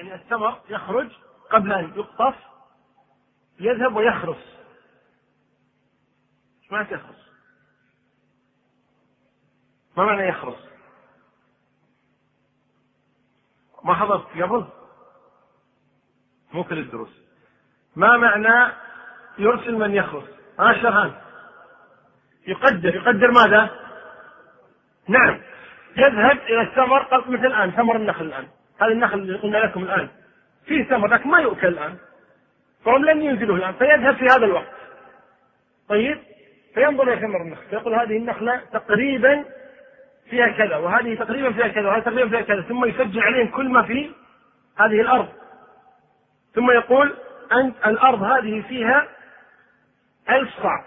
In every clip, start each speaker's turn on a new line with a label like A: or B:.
A: يعني الثمر يخرج قبل أن يقطف يذهب ويخرس إيش معنى يخرس؟ ما معنى يخرس؟ ما حضرت قبل؟ مو كل الدروس ما معنى يرسل من يخرس؟ ها شرحان يقدر يقدر ماذا؟ نعم يذهب إلى الثمر مثل الآن ثمر النخل الآن هذا النخل اللي قلنا لكم الآن. فيه ثمر لكن ما يؤكل الآن. فهم لن ينزلوه الآن. فيذهب في هذا الوقت. طيب؟ فينظر إلى ثمر النخل. فيقول هذه النخلة تقريبا فيها كذا وهذه تقريبا فيها كذا وهذه تقريبا فيها كذا. ثم يسجل عليهم كل ما في هذه الأرض. ثم يقول أنت الأرض هذه فيها ألف صاع.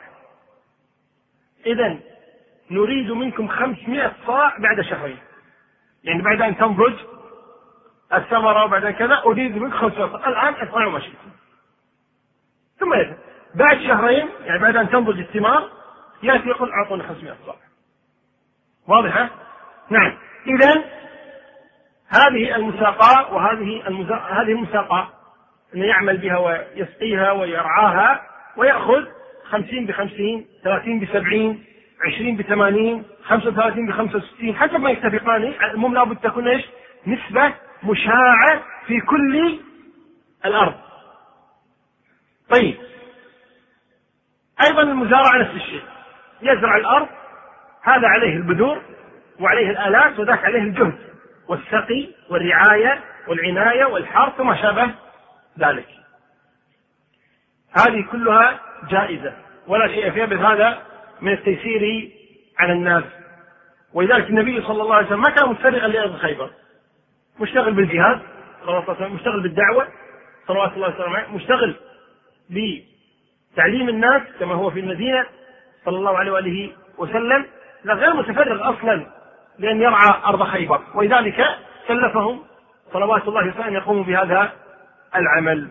A: إذا نريد منكم خمسمائة صاع بعد شهرين. يعني بعد أن تنضج الثمرة وبعد كذا أريد منكم خمسمائة صاع الآن افعلوا ما شئتم ثم يذهب. بعد شهرين يعني بعد أن تنضج الثمار يأتي يقول أعطونا 500 صاع واضحة؟ نعم. إذا هذه المساقاة وهذه المزا... هذه المساقاة أن يعمل بها ويسقيها ويرعاها ويأخذ خمسين بخمسين ثلاثين بسبعين عشرين بثمانين خمسة وثلاثين بخمسة وستين حسب ما يتفقان. المهم لابد تكون إيش؟ نسبة مشاعة في كل الأرض. طيب. أيضا المزارعة نفس الشيء. يزرع الأرض هذا عليه البذور وعليه الآلات وذاك عليه الجهد والسقي والرعاية والعناية والحرث وما شابه ذلك. هذه كلها جائزة. ولا شيء فيها بل هذا من التيسير على الناس. ولذلك النبي صلى الله عليه وسلم ما كان متفرغا لأرض خيبر. مشتغل بالجهاد صلى الله عليه مشتغل بالدعوة صلوات الله وسلامه عليه مشتغل بتعليم الناس كما هو في المدينة صلى الله عليه وآله وسلم لا غير متفرغ أصلا لأن يرعى أرض خيبر. ولذلك كلفهم صلوات الله وسلامه أن يقوموا بهذا العمل.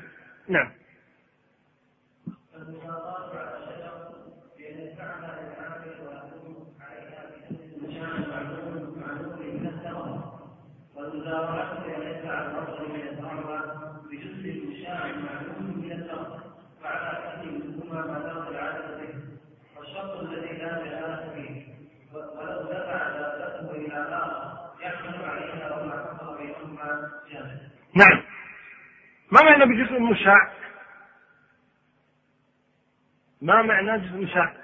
A: نعم. نعم. ما معنى بجزء مشاع؟ ما معنى جزء مشاع؟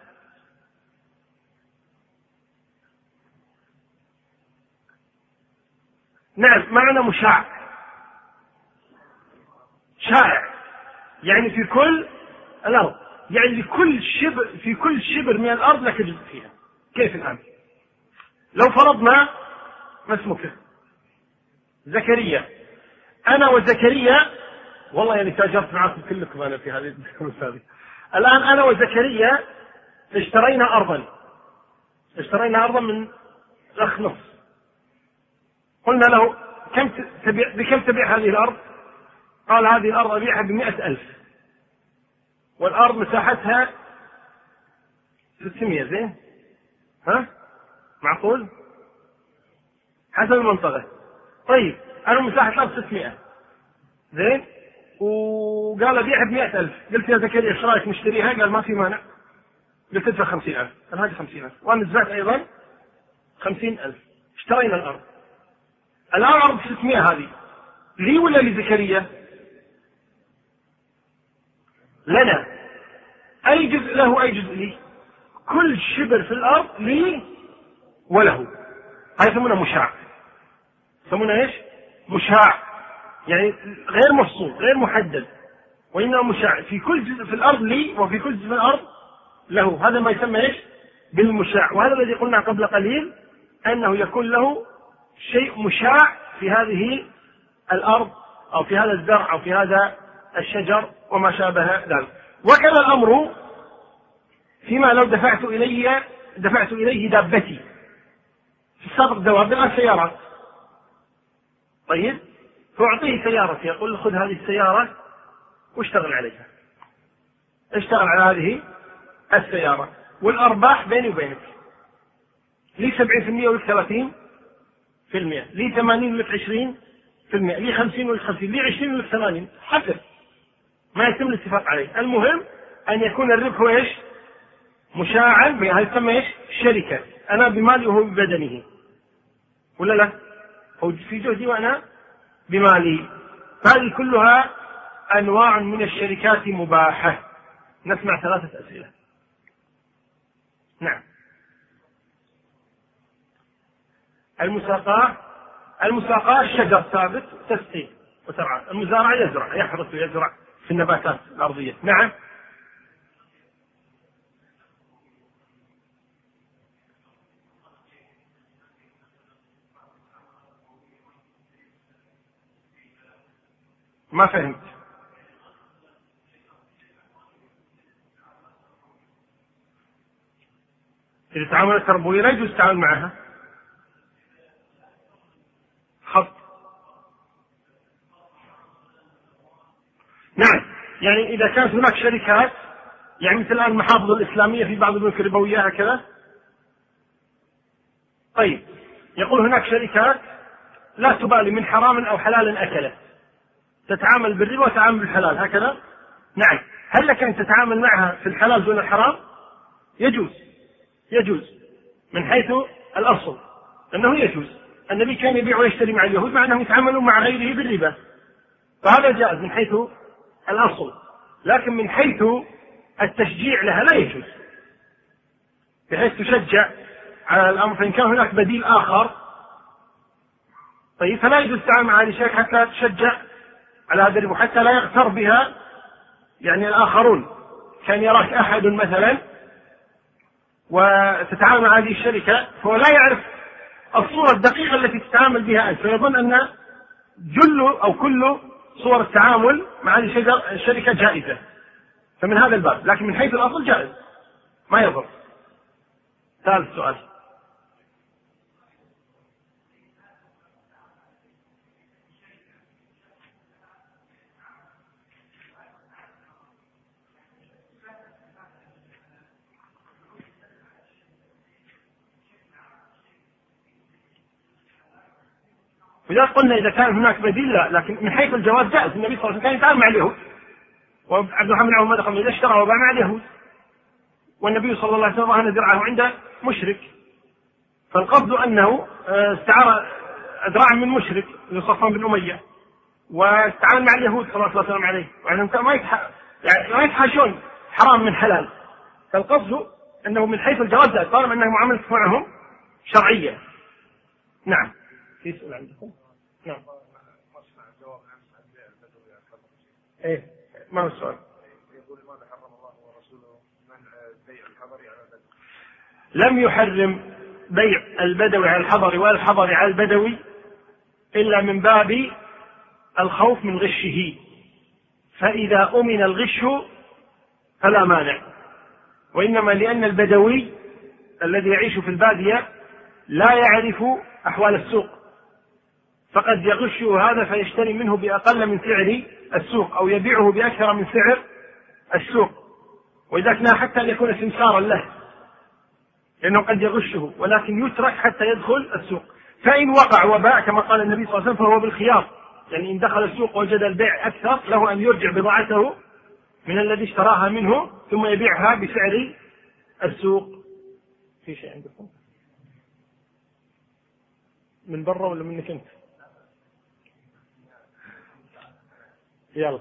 A: نعم معنى مشاع. شائع. يعني في كل الأرض. يعني لكل شبر في كل شبر من الأرض لك جزء فيها. كيف الآن؟ لو فرضنا ما اسمك؟ زكريا. أنا وزكريا والله يعني تاجرت معكم كلكم أنا في هذه هذه. الآن أنا وزكريا اشترينا ارضا. اشترينا ارضا من الأخ نص. قلنا له كم تبيع بكم تبيع هذه الأرض؟ قال هذه الأرض ابيعها بمئة ألف والأرض مساحتها 600 زين؟ ها؟ معقول؟ حسب المنطقة طيب أنا مساحة الأرض 600 زين؟ وقال ابيعها ب ألف قلت يا زكريا إيش رأيك نشتريها؟ قال ما في مانع قلت ادفع 50000 قال هذه 50000 وأنا دفعت أيضا 50000 اشترينا الأرض الآن ارض 600 هذه. لي ولا لزكريا؟ لنا. أي جزء له أي جزء لي؟ كل شبر في الأرض لي وله. هذا يسمونه مشاع. يسمونه إيش؟ مشاع. يعني غير مفصول غير محدد. وإنما مشاع. في كل جزء في الأرض لي وفي كل جزء في الأرض له. هذا ما يسمى إيش؟ بالمشاع. وهذا الذي قلنا قبل قليل أنه يكون له شيء مشاع في هذه الأرض أو في هذا الزرع أو في هذا الشجر وما شابه ذلك. وكذا الأمر فيما لو دفعت إلي دفعت إليه دابتي في السابق دواب الآن سيارات طيب؟ تعطيه سيارتي يقول خذ هذه السيارة واشتغل عليها. اشتغل على هذه السيارة. والأرباح بيني وبينك. لي 70% ولك 30% لي 80 ولك 20% في المئة لي خمسين ولي خمسين لي عشرين ولي ثمانين. حسب ما يتم الاتفاق عليه. المهم أن يكون الربح إيش؟ مشاعا هذا يسمى إيش؟ شركة. أنا بمالي وهو ببدنه. ولا لا؟ هو في جهدي وأنا بمالي. هذه كلها أنواع من الشركات مباحة. نسمع ثلاثة أسئلة. نعم. المساقاة المساقاة الشجر ثابت تسقي وترعى المزارع يزرع يحرث ويزرع في النباتات الأرضية. نعم. ما فهمت. إذا تعاملت تربوية لا يجوز التعامل معها خط نعم يعني إذا كانت هناك شركات يعني مثل الآن المحافظ الإسلامية في بعض البنوك الربوية هكذا. طيب يقول هناك شركات لا تبالي من حرام أو حلال أكلت. تتعامل بالربا وتتعامل بالحلال هكذا؟ نعم. هل لك أن تتعامل معها في الحلال دون الحرام؟ يجوز. يجوز. من حيث الأصل. أنه يجوز. النبي كان يبيع ويشتري مع اليهود مع أنهم يتعاملون مع غيره بالربا. فهذا جائز من حيث الأصل. لكن من حيث التشجيع لها لا يجوز. بحيث تشجع على الأمر فإن كان هناك بديل آخر طيب فلا يجوز التعامل مع هذه الشركة حتى تشجع على هذا الربا حتى لا يغتر بها يعني الآخرون. كان يراك أحد مثلا وتتعامل مع هذه الشركة فهو لا يعرف الصورة الدقيقة التي تتعامل بها أنت فيظن أن جل أو كل صور التعامل مع هذه الشركة جائزة. فمن هذا الباب. لكن من حيث الأصل جائز. ما يضر. ثالث سؤال. وإذا قلنا إذا كان هناك بديل لا لكن من حيث الجواز جائز. النبي صلى الله عليه وسلم كان يتعامل مع اليهود. وعبد الرحمن بن عوف ماذا قال إذا اشترى وباع مع اليهود. والنبي صلى الله عليه وسلم رهن ذراعه عند مشرك. فالقصد أنه آه، استعار أذراع من مشرك صفوان بن أمية. واستعان مع اليهود صلى الله عليه وسلم عليه. وأنهم ما. يعني ما يتحاشون. حرام من حلال. فالقصد أنه من حيث الجواز طالما أنه معاملة معهم شرعية. نعم. في سؤال عندكم؟ نعم إيه ما هو السؤال؟ يقول لماذا حرم الله ورسوله منع بيع الحضري على البدوي؟ لم يحرم بيع البدوي على الحضري ولا الحضري على البدوي إلا من باب الخوف من غشه فإذا أمن الغش فلا مانع وإنما لأن البدوي الذي يعيش في البادية لا يعرف أحوال السوق فقد يغشه هذا فيشتري منه بأقل من سعر السوق أو يبيعه بأكثر من سعر السوق. ولذلك حتى أن يكون سمسارا له لأنه قد يغشه ولكن يترك حتى يدخل السوق. فإن وقع وباع كما قال النبي صلى الله عليه وسلم فهو بالخيار. يعني إن دخل السوق وجد البيع أكثر له أن يرجع بضاعته من الذي اشتراها منه ثم يبيعها بسعر السوق. في شيء عندكم؟ من برا ولا منك أنت يلا.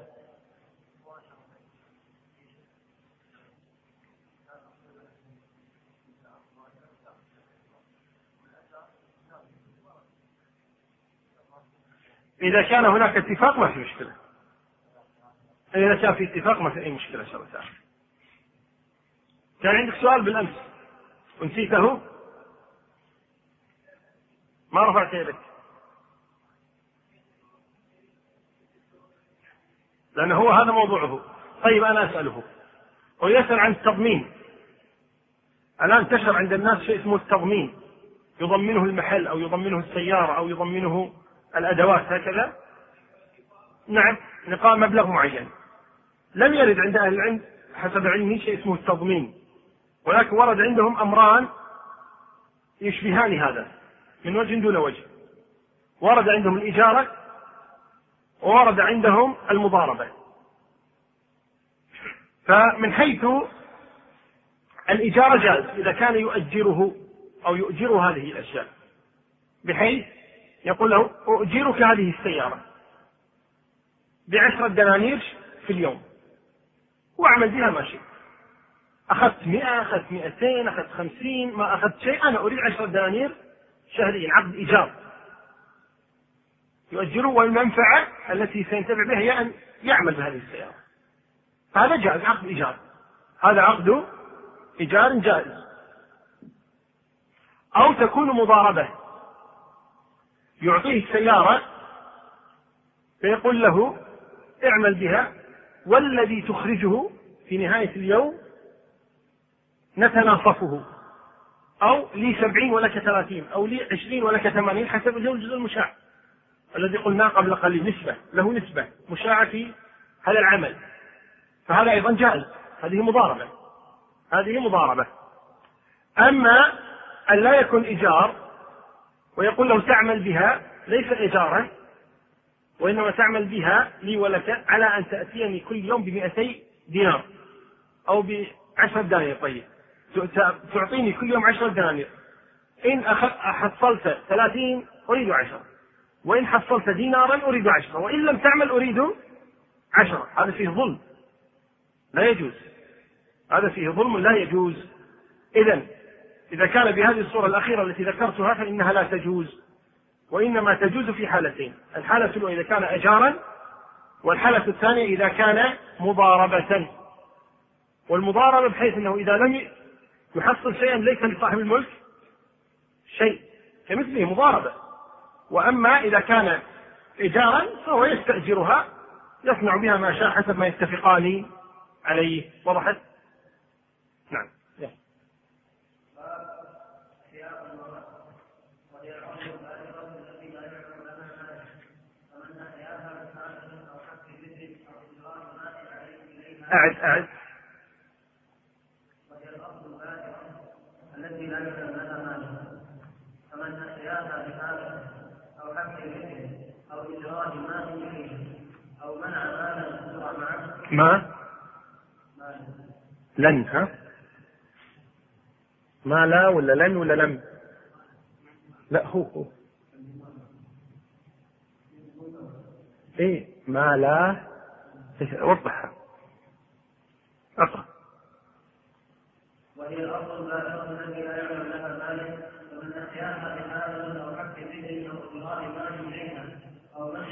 A: إذا كان هناك اتفاق ما في مشكلة. إذا كان في اتفاق ما في أي مشكلة إن شاء الله تعالى. كان عندك سؤال بالأمس. ونسيته ما رفعت يدك. لأنه هو هذا موضوعه. طيب أنا أسأله. ويسأل عن التضمين. الآن انتشر عند الناس شيء اسمه التضمين. يضمنه المحل أو يضمنه السيارة أو يضمنه الأدوات هكذا؟ نعم نقاء مبلغ معين. لم يرد عند أهل العلم حسب علمي شيء اسمه التضمين. ولكن ورد عندهم أمران يشبهان هذا. من وجه دون وجه. ورد عندهم الإجارة وورد عندهم المضاربة. فمن حيث الإجارة جائز إذا كان يؤجره أو يؤجر هذه الأشياء. بحيث يقول له أؤجرك هذه السيارة بعشرة دنانير في اليوم. واعمل بها ما شئت. أخذت مئة أخذت مئتين أخذت خمسين ما أخذت شيء أنا أريد عشرة دنانير شهريا عقد إيجار. يؤجره والمنفعة التي سينتفع بها هي أن يعمل بهذه السيارة. هذا جائز عقد إيجار. هذا عقد إيجار جائز. أو تكون مضاربة. يعطيه السيارة فيقول له اعمل بها والذي تخرجه في نهاية اليوم نتناصفه. أو لي سبعين ولك ثلاثين أو لي عشرين ولك ثمانين حسب الجزء المشاع. الذي قلناه قبل قليل نسبة له نسبة مشاعة في هذا العمل. فهذا أيضا جائز. هذه مضاربة. هذه مضاربة. أما أن لا يكون إيجار ويقول له تعمل بها ليس إيجارا وإنما تعمل بها لي ولك على أن تأتيني كل يوم بمئتي دينار أو بعشرة دنانير. طيب. تعطيني كل يوم عشرة دنانير. إن حصلت ثلاثين أريد عشرة وإن حصلت دينارا أريد عشرة وإن لم تعمل أريد عشرة. هذا فيه ظلم. لا يجوز. هذا فيه ظلم لا يجوز. إذا إذا كان بهذه الصورة الأخيرة التي ذكرتها فإنها لا تجوز وإنما تجوز في حالتين. الحالة الأولى إذا كان أجارا والحالة الثانية إذا كان مضاربة. والمضاربة بحيث أنه إذا لم يحصل شيئا ليس لصاحب الملك شيء كمثله مضاربة. وأما إذا كان إيجارا فهو يستأجرها يصنع بها ما شاء حسب ما يتفقان عليه. وضحت؟ نعم. أعد أعد التي لا يعلم لها مال فمن أحياها بهذا أو حق أو إجراء مال أو منع مالا معه ما؟ لن ها؟ ما لا ولا لن ولا لم؟ لا هو هو. إيه؟ ما لا. وضحها أقرأ. وهي الأرض الباقيه التي لا يعلم لها مالك فمن أحياها بحال أو حق به أو اضرار مال إليها أو منع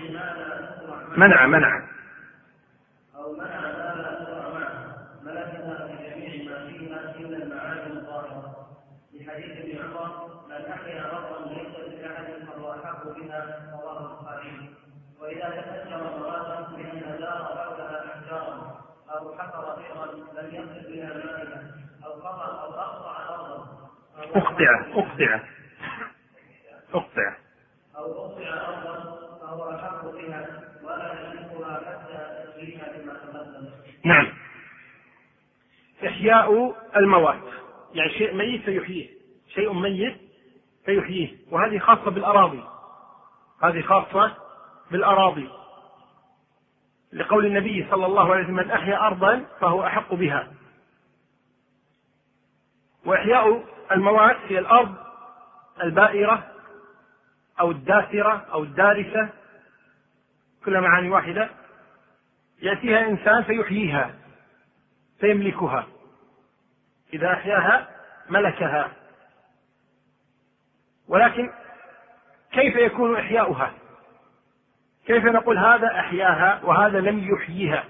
A: ما لا منع منع أو منع ما لا تقع معه ملكها بجميع ما فيها الا المعادن الظاهره لحديث ابن عمر من احيا ارضا ليست لاحد فهو احق بها رواه البخاري واذا تفجر مراد بان دار حولها أو حفر بئرا لم يصل بها مائها أو قطع أو اقطع ارضا اقطع اقطع اقطع أو اقطع ارضا فهو احق بها ولا يملكها حتى تسليمها بما تقدم. نعم. إحياء الموات. يعني شيء ميت فيحييه. شيء ميت فيحييه. وهذه خاصة بالأراضي. هذه خاصة بالأراضي. لقول النبي صلى الله عليه وسلم من أحيا أرضا فهو أحق بها. وإحياء الموات هي الأرض البائرة أو الداثرة أو الدارسة كلها معاني واحدة يأتيها إنسان فيحييها فيملكها. إذا أحياها ملكها. ولكن كيف يكون إحياؤها؟ كيف نقول هذا أحياها وهذا لم يحييها؟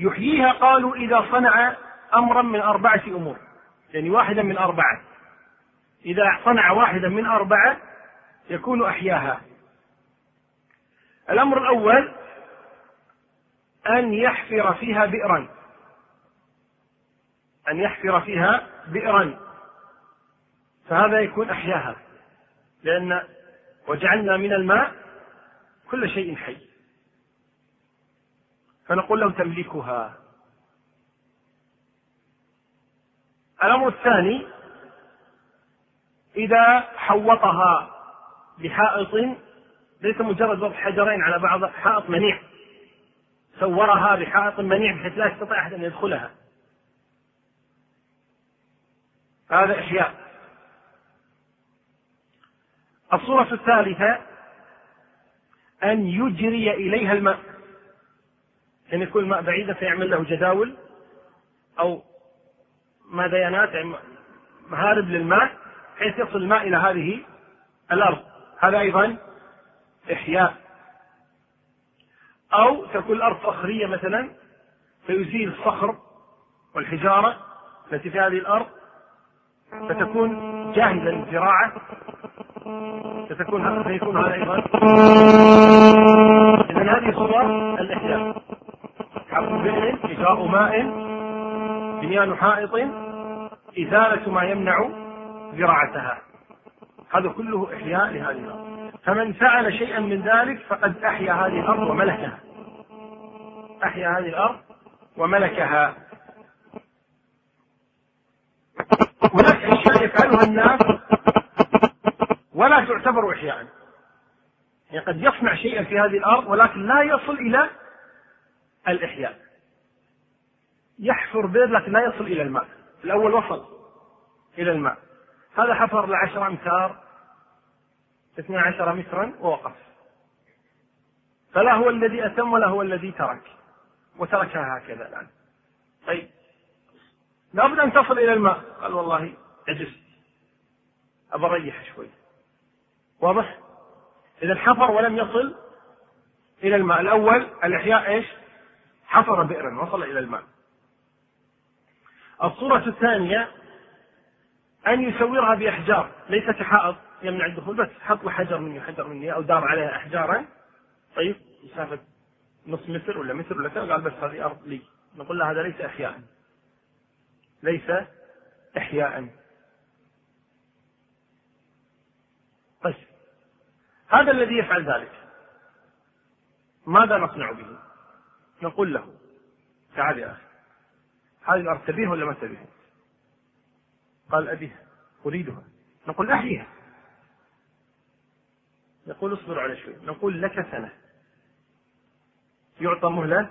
A: يحييها قالوا إذا صنع أمرا من أربعة أمور يعني واحدا من أربعة. إذا صنع واحدا من أربعة يكون أحياها. الأمر الأول أن يحفر فيها بئرا. أن يحفر فيها بئرا. فهذا يكون أحياها لأن وجعلنا من الماء كل شيء حي. فنقول له تملكها. الأمر الثاني إذا حوطها بحائط ليس مجرد وضع حجرين على بعض حائط منيع. صورها بحائط منيع بحيث لا يستطيع أحد أن يدخلها. هذا إحياء. الصورة الثالثة أن يجري إليها الماء. أن يكون الماء بعيدا فيعمل له جداول أو ماديانات يعني مهارب للماء بحيث يصل الماء إلى هذه الأرض. هذا أيضا إحياء. أو تكون الأرض صخرية مثلا فيزيل الصخر والحجارة التي في هذه الأرض فتكون جاهزة للزراعة ستكون سيكون هذا أيضا إذا هذه صور الإحياء. حفر بئر إجراء ماء بنيان حائط إزالة ما يمنع زراعتها. هذا كله إحياء لهذه الأرض. فمن فعل شيئا من ذلك فقد أحيا هذه الأرض وملكها. أحيا هذه الأرض وملكها. هناك أشياء يفعلها الناس ولا تعتبر إحياء. يعني قد يصنع شيئا في هذه الأرض ولكن لا يصل إلى الإحياء. يحفر بئر لكن لا يصل إلى الماء. الأول وصل إلى الماء. هذا حفر لعشر أمتار اثنى عشر مترا ووقف. فلا هو الذي أتم ولا هو الذي ترك. وتركها هكذا الآن. طيب. لابد أن تصل إلى الماء. قال والله عجزت أبى أريح شوي. واضح؟ إذا حفر ولم يصل إلى الماء. الأول الإحياء إيش؟ حفر بئرا وصل إلى الماء. الصورة الثانية أن يسورها بأحجار. ليست حائط يمنع الدخول بس حط له حجر مني حجر مني أو دار عليها أحجارا. طيب مسافة نص متر ولا متر ولا كذا قال بس هذه أرض لي. نقول له هذا ليس إحياء. ليس إحياء طيب هذا الذي يفعل ذلك. ماذا نصنع به؟ نقول له تعال يا أخي هذه الأرض تبيها ولا ما تبيها؟ قال أبيها أريدها. نقول أحيها. يقول اصبر على شوي. نقول لك سنة. يعطى مهلة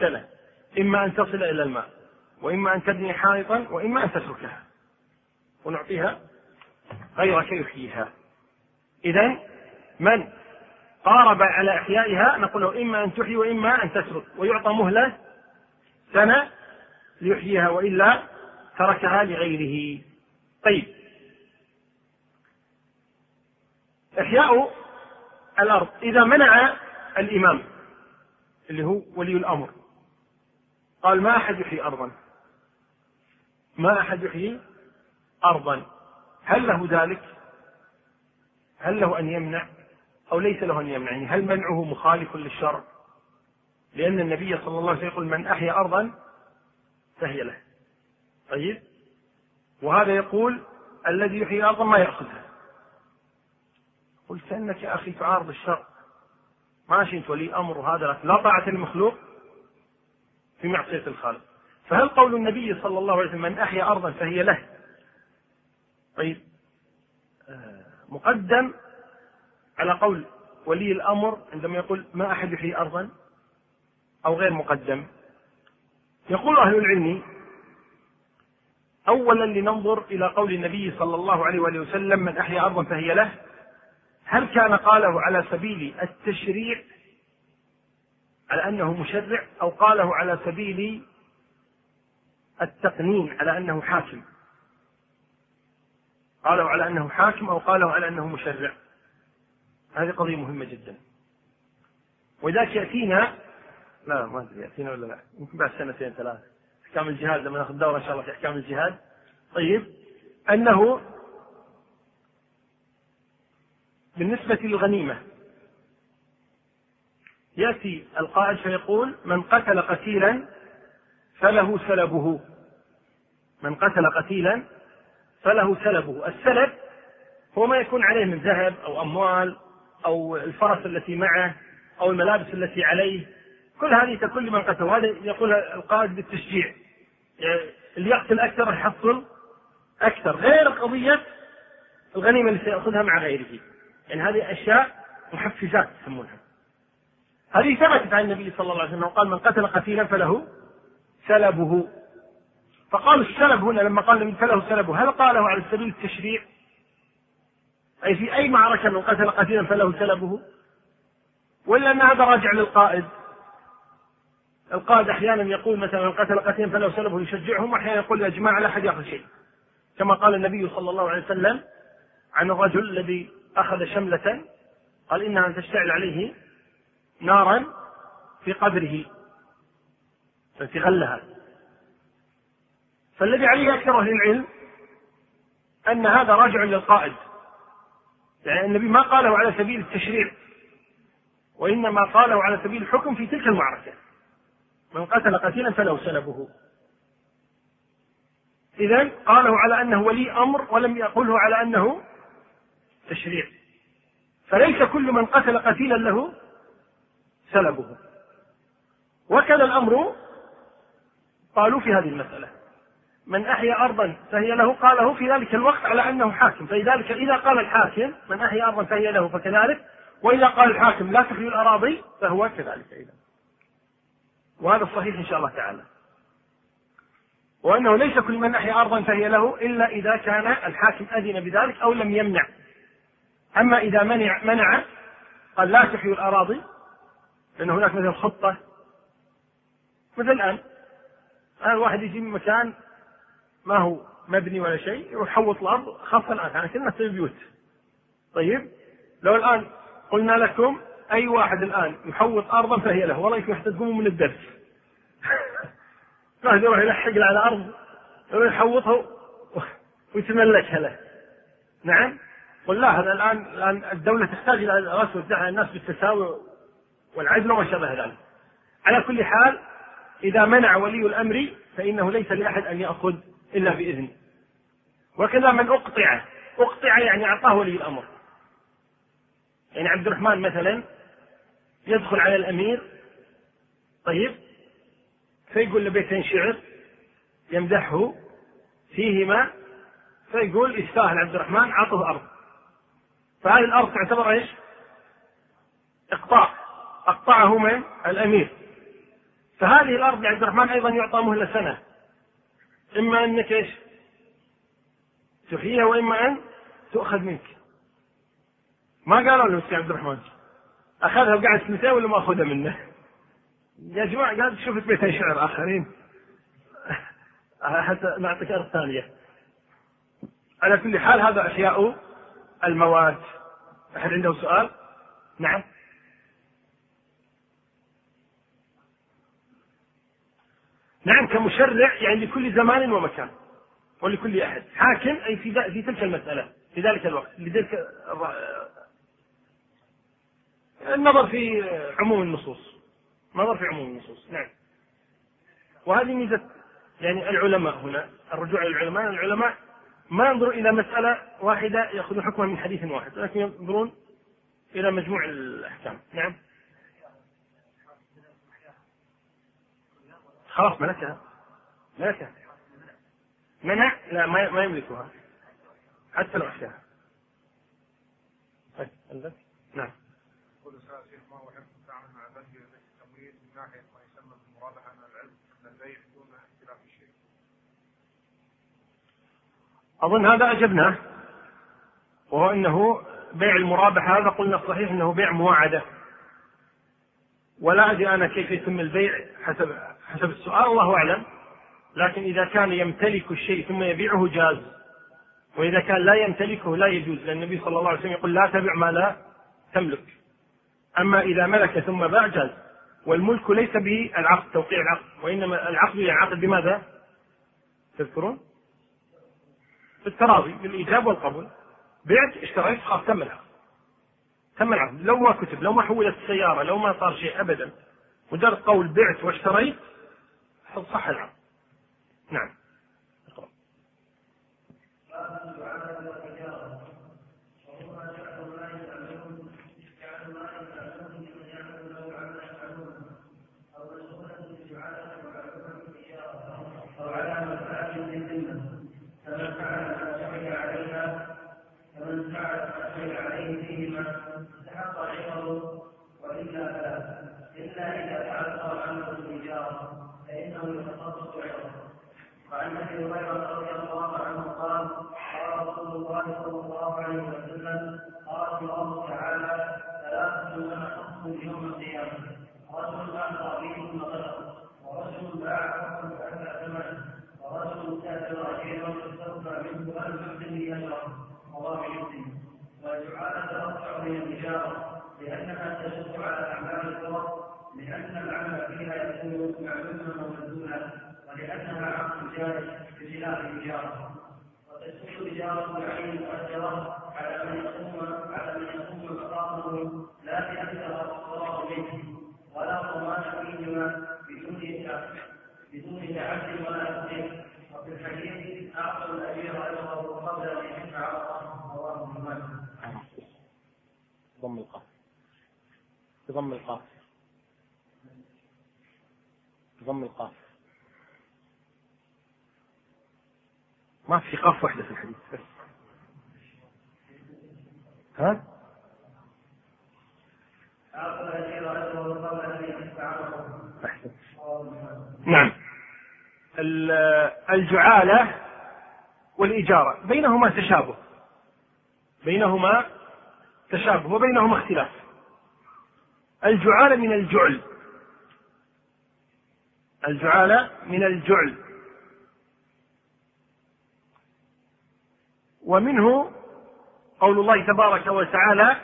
A: سنة. إما أن تصل إلى الماء وإما أن تبني حائطا وإما أن تتركها. ونعطيها غيرك يحييها. إذا من قارب على إحيائها نقول له إما أن تحيي وإما أن تترك ويعطى مهلة سنة ليحييها وإلا تركها لغيره. طيب. إحياء الأرض. إذا منع الإمام اللي هو ولي الأمر. قال ما أحد يحيي أرضا. ما أحد يحيي أرضا. هل له ذلك؟ هل له أن يمنع؟ أو ليس له أن يمنع يعني هل منعه مخالف للشرع؟ لأن النبي صلى الله عليه وسلم يقول من أحيا أرضا فهي له. طيب؟ وهذا يقول الذي يحيي أرضا ما يأخذها قلت كأنك يا أخي تعارض الشرع. ماشي أنت ولي أمر وهذا لا طاعة المخلوق في معصية الخالق. فهل قول النبي صلى الله عليه وسلم من أحيا أرضا فهي له؟ طيب آه، مقدم على قول ولي الأمر عندما يقول ما أحد يحيي أرضا أو غير مقدم. يقول أهل العلم أولا لننظر إلى قول النبي صلى الله عليه وآله وسلم من أحيا أرضا فهي له. هل كان قاله على سبيل التشريع على أنه مشرع أو قاله على سبيل التقنين على أنه حاكم؟ قاله على أنه حاكم أو قاله على أنه مشرع؟ هذه قضية مهمة جدا. وذاك يأتينا لا ما أدري يأتينا ولا لا؟ يمكن بعد سنتين ثلاث. أحكام الجهاد لما ناخذ دورة إن شاء الله في أحكام الجهاد. طيب أنه بالنسبة للغنيمة يأتي القائد فيقول من قتل قتيلا فله سلبه. من قتل قتيلا فله سلبه. السلب هو ما يكون عليه من ذهب أو أموال أو الفرس التي معه أو الملابس التي عليه. كل هذه تكون لمن قتل وهذا يقول القائد بالتشجيع. يعني اللي يقتل أكثر يحصل أكثر. غير قضية الغنيمة اللي سيأخذها مع غيره. يعني هذه أشياء محفزات يسمونها. هذه ثبتت عن النبي صلى الله عليه وسلم. قال من قتل قتيلا فله سلبه. فقالوا السلب هنا لما قال النبي فله سلبه. هل قاله على سبيل التشريع؟ أي في أي معركة من قتل قتيلا فله سلبه؟ ولا أن هذا راجع للقائد؟ القائد أحيانا يقول مثلا من قتل قتيلا فله سلبه يشجعهم وأحيانا يقول يا جماعة لا أحد يأخذ شيء. كما قال النبي صلى الله عليه وسلم عن الرجل الذي أخذ شملة قال إنها تشتعل عليه نارا في قبره فانتغلها فالذي عليه أكثر أهل العلم أن هذا راجع للقائد. يعني النبي ما قاله على سبيل التشريع وإنما قاله على سبيل الحكم في تلك المعركة. من قتل قتيلا فله سلبه إذا قاله على أنه ولي أمر ولم يقله على أنه تشريع. فليس كل من قتل قتيلا له سلبه وكذا الأمر قالوا في هذه المسألة. من أحيا أرضا فهي له قاله في ذلك الوقت على أنه حاكم. فلذلك إذا قال الحاكم من أحيا أرضا فهي له فكذلك وإذا قال الحاكم لا تحيي الأراضي فهو كذلك أيضا وهذا الصحيح إن شاء الله تعالى. وأنه ليس كل من أحيا أرضا فهي له إلا إذا كان الحاكم أذن بذلك أو لم يمنع. أما إذا منع منع قال لا تحيي الأراضي لأن هناك مثلا خطة. مثل الآن الآن واحد يجي من مكان ما هو مبني ولا شيء يروح يحوط الأرض خاصة الآن يعني كنا نسوي بيوت طيب لو الآن قلنا لكم أي واحد الآن يحوط أرضا فهي له والله يمكن حتى تقوموا من الدرس. واحد يروح يلحق على أرض يروح يحوطها ويتملكها له. نعم؟ قل لا هذا الآن الآن الدولة تحتاج رأس وتدعى الناس بالتساوي والعدل وما شابه ذلك. على كل حال إذا منع ولي الأمر فإنه ليس لأحد أن يأخذ إلا بإذن وكذا من أقطع. أقطع يعني أعطاه ولي الأمر. يعني عبد الرحمن مثلا يدخل على الأمير طيب فيقول له بيتين شعر يمدحه فيهما فيقول يستاهل عبد الرحمن عطه أرض. فهذه الأرض تعتبر إيش؟ إقطاع. أقطعه من الأمير. فهذه الأرض لعبد الرحمن أيضا يعطى مهلة سنة. إما أنك إيش؟ تحييها وإما أن تؤخذ منك. ما قالوا له يا عبد الرحمن؟ أخذها وقعد سنتين ولا ما أخذها منه؟ يا جماعة قاعد شفت بيتين شعر آخرين. حتى نعطيك أرض ثانية. على كل حال هذا أحياء المواد أحد عنده سؤال؟ نعم. نعم كمشرع يعني لكل زمان ومكان ولكل أحد. حاكم أي في في تلك المسألة في ذلك الوقت لذلك النظر في عموم النصوص. نظر في عموم النصوص نعم. وهذه ميزة يعني العلماء هنا الرجوع إلى العلماء. العلماء ما ينظروا إلى مسألة واحدة ياخذون حكما من حديث واحد ولكن ينظرون إلى مجموع الأحكام. نعم. خلاص ملكها ملكها منع؟ لا ما ما يملكها. حتى لو أخشاها. طيب عندك؟ نعم. يقول شيخ ما هو حكم التعامل مع البنك التمويل من ناحية ما يسمى بالمرابحه من العلم؟ من البيع دون اختلاف الشيء. أظن هذا اجبناه وهو إنه بيع المرابحة هذا قلنا صحيح إنه بيع مواعدة. ولا أدري أنا كيف يتم البيع حسب حسب السؤال الله أعلم. لكن إذا كان يمتلك الشيء ثم يبيعه جاز. وإذا كان لا يمتلكه لا يجوز لأن النبي صلى الله عليه وسلم يقول لا تبع ما لا تملك. أما إذا ملك ثم باع جاز. والملك ليس به العقد توقيع العقد. وإنما العقد ينعقد بماذا؟ تذكرون؟ بالتراضي بالإيجاب والقبول. بعت اشتريت خلاص تم العقد تم العقد لو ما كتب لو ما حولت السيارة لو ما صار شيء أبدا مجرد قول بعت واشتريت صح العقد نعم فمن فعل عليه فيهما استحق
B: يتعذر عنه الإجارة فإنه يتخصص عوضه وعن أبي هريرة رضي الله عنه قال قال رسول الله صلى الله عليه وسلم
A: بضم القاف. بضم القاف. ما في قاف واحدة في الحديث. بس ها؟ نعم. الجعالة والإجارة بينهما تشابه. بينهما تشابه وبينهما اختلاف. الجعالة من الجعل. الجعالة من الجعل. ومنه قول الله تبارك وتعالى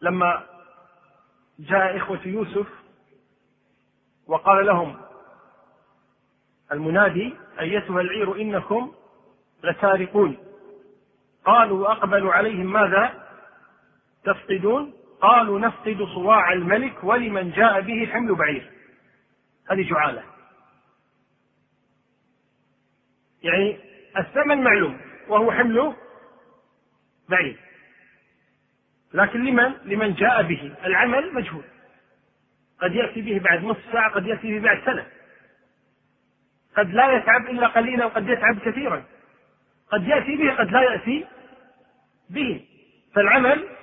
A: لما جاء إخوة يوسف وقال لهم المنادي أيتها العير إنكم لسارقون. قالوا أقبلوا عليهم ماذا تفقدون؟ قالوا نفقد صواع الملك ولمن جاء به حمل بعير. هذه جعالة. يعني الثمن معلوم وهو حمل بعير. لكن لمن؟ لمن جاء به. العمل مجهول. قد يأتي به بعد نصف ساعة قد يأتي به بعد سنة. قد لا يتعب إلا قليلا وقد يتعب كثيرا. قد يأتي به قد لا يأتي به. فالعمل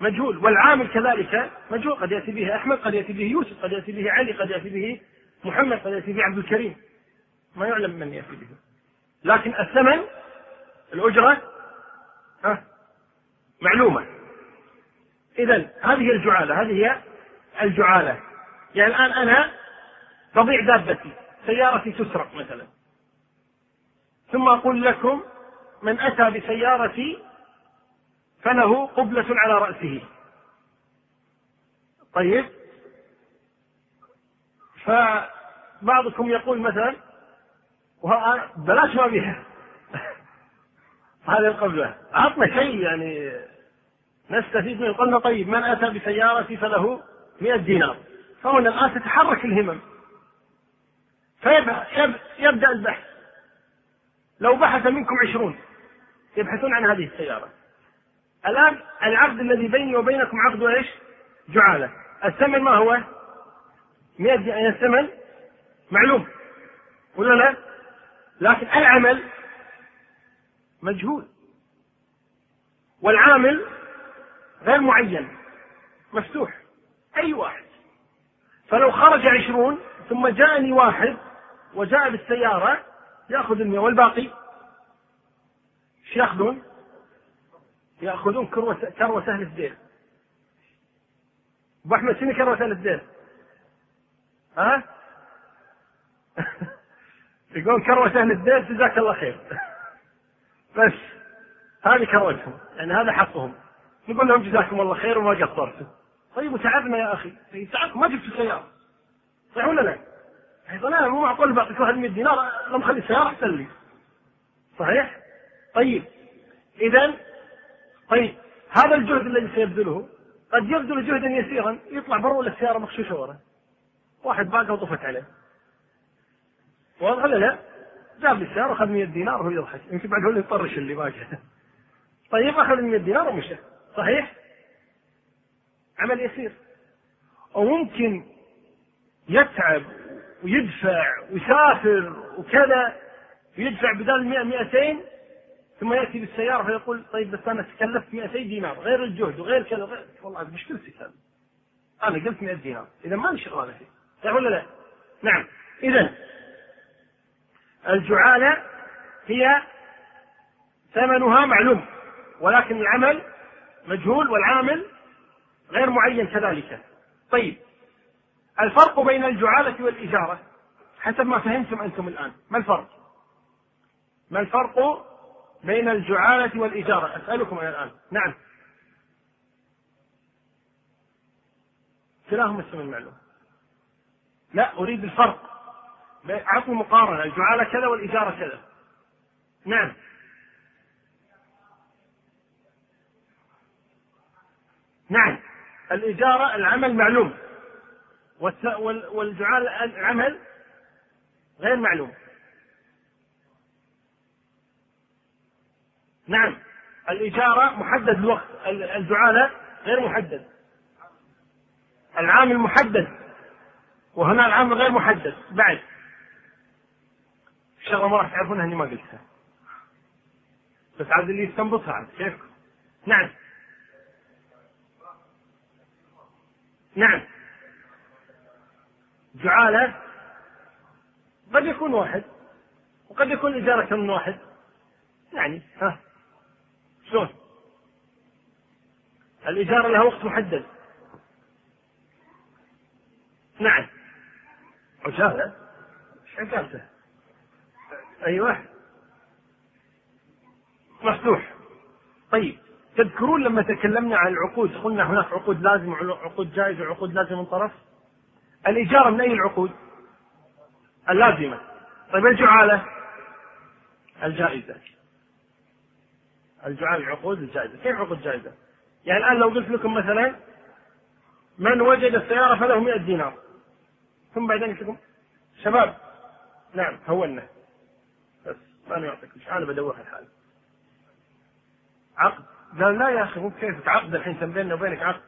A: مجهول والعامل كذلك مجهول. قد يأتي به أحمد قد يأتي به يوسف قد يأتي به علي قد يأتي به محمد قد يأتي به عبد الكريم. ما يعلم من يأتي به. لكن الثمن الأجرة ها معلومة. إذا هذه الجعالة هذه هي الجعالة. يعني الآن أنا تضيع دابتي سيارتي تسرق مثلا. ثم أقول لكم من أتى بسيارتي فله قبلة على رأسه. طيب. فبعضكم يقول مثلا بلاش ما بها هذه القبلة. عطنا شيء يعني نستفيد منه. قلنا طيب من أتى بسيارتي فله مئة دينار. فهنا الآن تتحرك الهمم. فيبدأ البحث. لو بحث منكم عشرون يبحثون عن هذه السيارة. الآن العقد الذي بيني وبينكم عقد إيش؟ جعالة الثمن ما هو؟ 100 يعني الثمن معلوم ولا لا؟ لكن العمل مجهول والعامل غير معين مفتوح أي واحد فلو خرج عشرون ثم جاءني واحد وجاء بالسيارة يأخذ المئة والباقي إيش يأخذون؟ يأخذون كروة كروة سهل الدين أبو أحمد شنو كروة سهل الدين؟ ها؟ يقول كروة سهل الدين جزاك الله خير بس هذه كروتهم يعني هذا حقهم نقول لهم جزاكم الله خير وما قصرتم طيب وتعبنا يا أخي طيب تعبكم ما جبت سيارة صحيح ولا لا؟ أيضا أنا مو معقول بعطيك واحد 100 دينار لما اخلي السياره أحسن لي صحيح؟ طيب اذا طيب هذا الجهد الذي سيبذله قد يبذل جهدا يسيرا يطلع برا ولا السياره مغشوشه ورا؟ واحد باقى وطفت عليه. واضح ولا لا؟ جاب لي السيارة اخذ 100 دينار وهو يضحك. يمكن بعد هو اللي يطرش اللي باقي طيب أخذ 100 دينار ومشى. صحيح؟ عمل يسير. وممكن يتعب ويدفع ويسافر وكذا ويدفع بدل 100 200 ثم يأتي بالسيارة فيقول طيب بس أنا تكلفت 200 دينار غير الجهد وغير كذا غير والله مشكلتك هذه أنا قلت 100 دينار إذا ما لي شغلانة فيه. صح ولا لا؟ نعم. إذا الجعالة هي ثمنها معلوم ولكن العمل مجهول والعامل غير معين كذلك. طيب الفرق بين الجعالة والإجارة حسب ما فهمتم أنتم الآن. ما الفرق؟ ما الفرق بين الجعالة والإجارة. أسألكم أنا الآن. نعم. كلاهما اسم المعلوم. لا أريد الفرق. أعطني مقارنة. الجعالة كذا والإجارة كذا. نعم. نعم. الإجارة العمل معلوم. والجعال العمل غير معلوم. نعم. الإجارة محدد الوقت الجعالة غير محدد. العامل محدد وهنا العامل غير محدد. بعد. شغلة ما راح تعرفونها إني ما قلتها. بس عاد اللي يستنبطها عاد كيفكم؟ نعم. نعم. جعالة قد يكون واحد وقد يكون إجارة من واحد. يعني ها. شلون؟ الإجارة لها وقت محدد. نعم. عجالة؟ إيش عجالته؟ أيوه. مفتوح. طيب تذكرون لما تكلمنا عن العقود قلنا هناك عقود لازم وعقود جائزة وعقود لازم من طرف؟ الإيجار من أي العقود؟ اللازمة. طيب الجعالة. الجائزة. الجعالة العقود الجائزة. كيف عقود جائزة؟ يعني الآن لو قلت لكم مثلا من وجد السيارة فله 100 دينار. ثم بعدين قلت لكم شباب. نعم هونا بس ما يعطيك أنا بدور الحال. عقد. قال لا يا أخي مو كيفك عقد الحين بيننا وبينك عقد.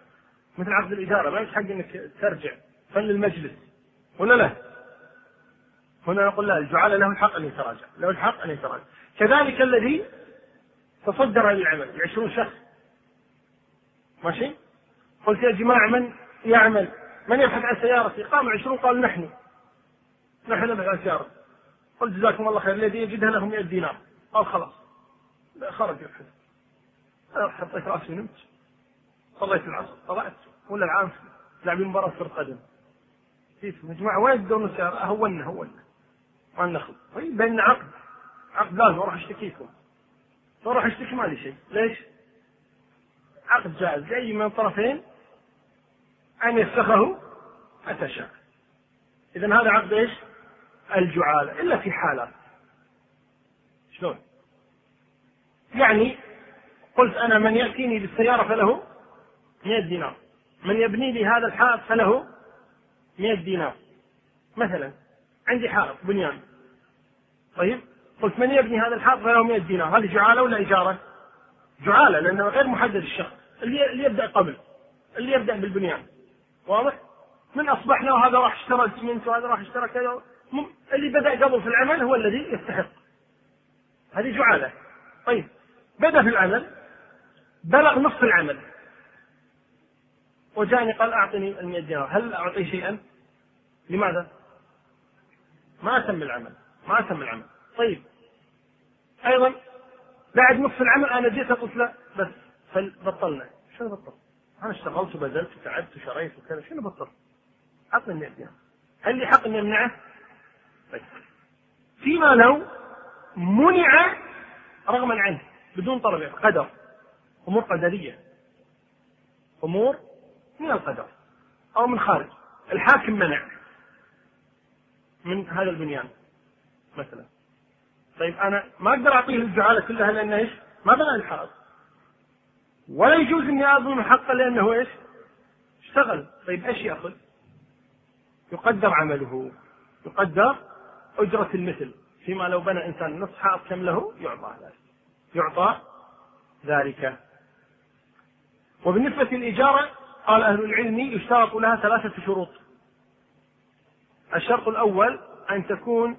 A: مثل عقد الاجاره ما حق إنك ترجع. فل المجلس. ولا لا؟ هنا نقول لا الجعال له الحق أن يتراجع، له الحق أن يتراجع. كذلك الذي تصدر للعمل 20 شخص. ماشي؟ قلت يا جماعة من يعمل؟ من يبحث عن سيارتي؟ قام 20 قال نحن. نحن نبحث عن سيارة. قلت جزاكم الله خير الذي يجدها له 100 دينار. قال خلاص. خرج يبحث. حطيت رأسي ونمت. صليت العصر طلعت. ولا العام لاعبين مباراة كرة قدم. يا جماعة وين تدورون السيارة؟ هونا هونا ما ناخذ طيب بيننا عقد. عقد لازم أروح أشتكيكم. أروح اشتكي ما لي شيء. ليش؟ عقد جائز. لأي من الطرفين أن يفسخه متى شاء. اذا هذا عقد إيش؟ الجعالة. إلا في حالات. شلون؟ يعني قلت أنا من يأتيني بالسيارة فله 100 دينار. من يبني لي هذا الحائط فله 100 دينار. مثلا عندي حائط بنيان. طيب؟ قلت من يبني هذا الحائط فله 100 دينار؟ هذه جعاله ولا اجاره؟ جعاله لأنه غير محدد الشخص. اللي يبدأ قبل اللي يبدأ بالبنيان. واضح؟ من أصبحنا وهذا راح اشترى السمنت وهذا راح اشترى كذا. اللي بدأ قبل في العمل هو الذي يستحق. هذه جعاله. طيب بدأ في العمل بلغ نصف العمل. وجاءني قال أعطني ال دينار. هل اعطيه شيئا؟ لماذا؟ ما أتم العمل ما أتم العمل طيب. أيضا بعد نصف العمل أنا جيت قلت له بس بطلنا شنو بطل؟ أنا اشتغلت وبذلت وتعبت وشريت وكذا شنو بطل؟ اعطني 100 دينار هل لي حق إني أمنعه؟ طيب. فيما لو منع رغما عنه بدون طلب قدر أمور قدرية. أمور من القدر أو من خارج. الحاكم منع من هذا البنيان مثلا. طيب أنا ما أقدر أعطيه الجعاله كلها لأنه إيش؟ ما بنى الحائط ولا يجوز إني اظلم حقه لأنه إيش؟ اشتغل طيب إيش يأخذ؟ يقدر عمله يقدر أجرة المثل فيما لو بنى إنسان نصف حائط كم له؟ يعطى ذلك يعطى ذلك وبالنسبة للإجارة قال أهل العلم يشترط لها ثلاثة شروط الشرط الأول أن تكون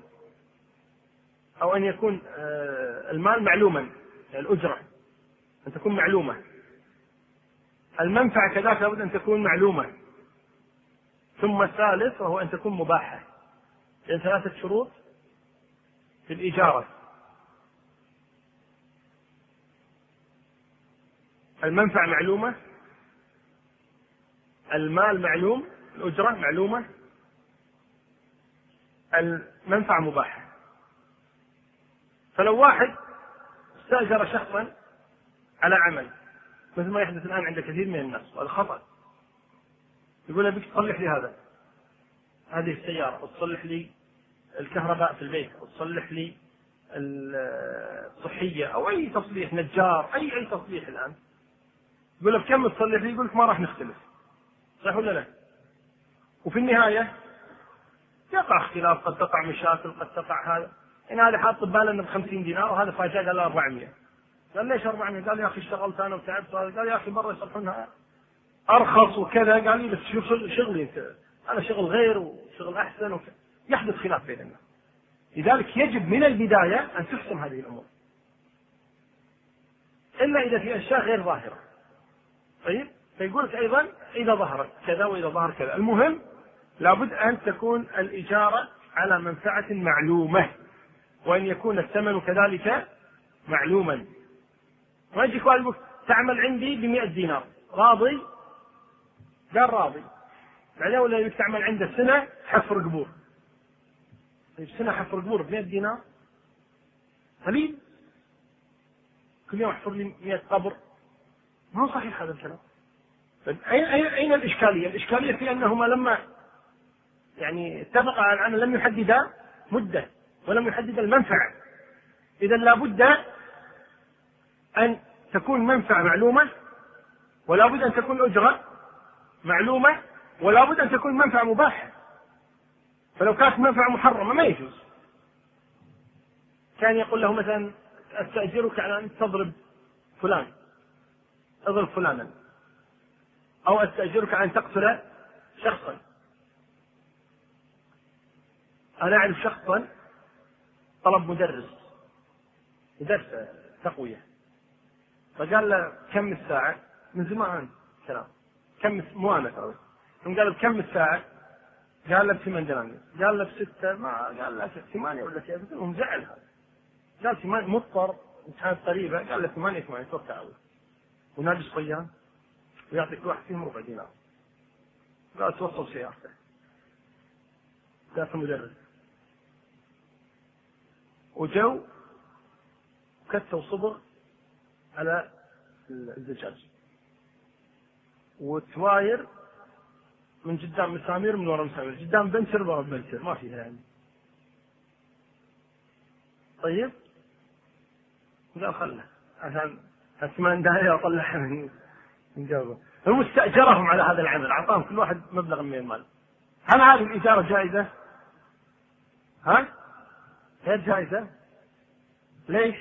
A: أو أن يكون آه، المال معلوما الأجرة أن تكون معلومة. المنفعة كذلك لابد أن تكون معلومة. ثم الثالث وهو أن تكون مباحة. لأن ثلاثة شروط في الإجارة. المنفعة معلومة المال معلوم الأجرة معلومة المنفعة مباحة. فلو واحد استأجر شخصا على عمل مثل ما يحدث الآن عند كثير من الناس وهذا خطأ. يقول أبيك تصلح لي هذا هذه السيارة وتصلح لي الكهرباء في البيت وتصلح لي الصحية أو أي تصليح نجار أي أي تصليح الآن. يقول له بكم تصلح لي؟ يقول لك ما راح نختلف. صح ولا لا؟ وفي النهاية يقع اختلاف قد تقع مشاكل قد تقع هذا. إن هذا حاط بباله انه ب 50 دينار وهذا فاجأ قال 400 قال ليش 400 قال يا أخي اشتغلت أنا وتعبت. قال يا أخي برا يصلحونها أرخص وكذا. قال لي بس شوف شغلي أنا شغل غير وشغل أحسن وكذا يحدث خلاف بين الناس لذلك يجب من البداية أن تحسم هذه الأمور. إلا إذا في أشياء غير ظاهرة. طيب؟ فيقول لك أيضا إذا ظهرت كذا وإذا ظهر كذا. المهم لابد أن تكون الإجارة على منفعة معلومة. وأن يكون الثمن كذلك معلوما. واحد يقول تعمل عندي ب 100 دينار. راضي؟ قال راضي. بعدين ولا يبيك تعمل عنده سنه حفر قبور. طيب سنة حفر قبور ب 100 دينار؟ قليل. كل يوم احفر لي 100 قبر. ما هو صحيح هذا الكلام. طيب أين أين الإشكالية؟ الإشكالية في أنهما لما يعني اتفقا على العمل لم يحددا مدة. ولم يحدد المنفعة. إذا لابد أن تكون منفعة معلومة ولا بد أن تكون أجرة معلومة ولا بد أن تكون منفعة مباحة. فلو كانت منفعة محرمة ما يجوز. كان يقول له مثلا أستأجرك على أن تضرب فلان اضرب فلانا. أو أستأجرك على أن تقتل شخصا. أنا أعرف شخصا طلب مدرس درس تقوية. فقال له كم الساعة؟ من زمان كلام كم مو أنا ترى. قال له كم الساعة؟ قال له بثمان دنانير. قال له بستة. ما قال له ثمانية ولا كذا المهم زعل هذا. قال ثمانية مضطر. امتحانات قريبة. قال له ثمانية ثمانية الله ونادي الصيام ويعطيك واحد فيهم ربع دينار. قال توصل سيارته قال مدرس. وجو كتوا صبغ على الزجاج وتواير من قدام مسامير من ورا مسامير. قدام بنتر ورا بنتر ما فيها يعني. طيب. قال خله عشان ثمان دقائق اطلعها من من جوبه هم استأجرهم على هذا العمل. أعطاهم كل واحد مبلغ من المال. هل هذه الاجاره جائزة؟ ها؟ غير جائزة؟ ليش؟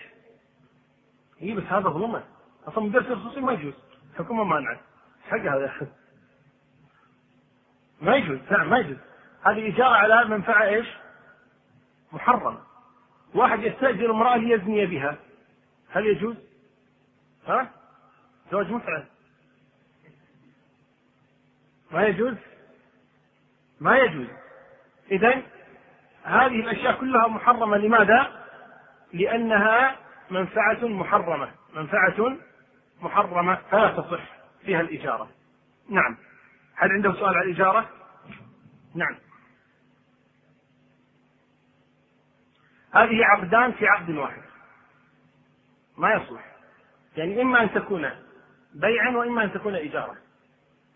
A: اي بس هذا ظلمه. أصلا مدرس خصوصي ما يجوز. الحكومة مانعة. حق هذا. ما يجوز. نعم ما يجوز. هذه إجارة على منفعة إيش؟ محرمة واحد يستأجر امرأة ليزني بها. هل يجوز؟ ها؟ زواج متعة ما يجوز؟ ما يجوز. إذا هذه الأشياء كلها محرمة. لماذا؟ لأنها منفعة محرمة. منفعة محرمة فلا تصح فيها الإجارة. نعم. هل عنده سؤال عن الإجارة؟ نعم. هذه عقدان في عقد واحد. ما يصلح. يعني إما أن تكون بيعا وإما أن تكون إجارة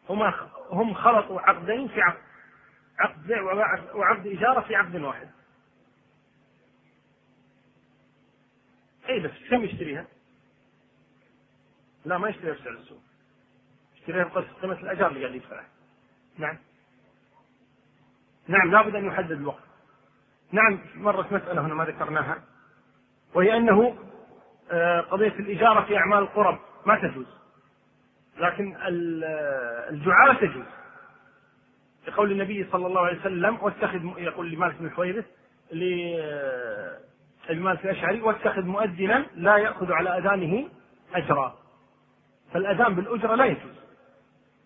A: هما هم خلطوا عقدين في عقد. عقد بيع وعقد إجارة في عقد واحد. اي بس كم يشتريها؟ لا ما يشتريها بسعر السوق. يشتريها بقيمة الأجار اللي قاعد يدفعها. نعم. نعم لابد أن يحدد الوقت. نعم مرت مسألة هنا ما ذكرناها وهي أنه آه، قضية الإجارة في أعمال القرب ما تجوز. لكن الجعالة تجوز. لقول النبي صلى الله عليه وسلم واتخذ يقول لمالك بن حويرث المالك الأشعري واتخذ مؤذنا لا يأخذ على أذانه أجرا. فالأذان بالأجرة لا يجوز.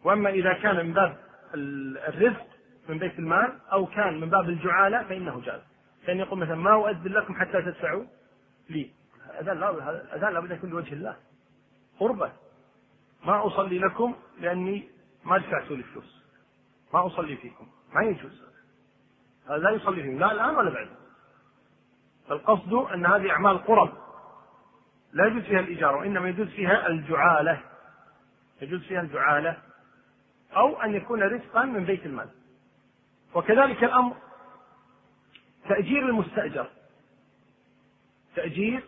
A: وأما إذا كان من باب الرزق من بيت المال أو كان من باب الجعالة فإنه جائز. كان يقول مثلا ما أؤذن لكم حتى تدفعوا لي. أذان لا لابد يكون لوجه الله. قربة. ما أصلي لكم لأني ما دفعتوا لي فلوس ما أصلي فيكم. ما يجوز. هذا لا يصلي فيهم لا الآن ولا بعد. فالقصد أن هذه أعمال قرب. لا يجوز فيها الإجارة وإنما يجوز فيها الجعالة. يجوز فيها الجعالة. أو أن يكون رزقا من بيت المال. وكذلك الأمر تأجير المستأجر. تأجير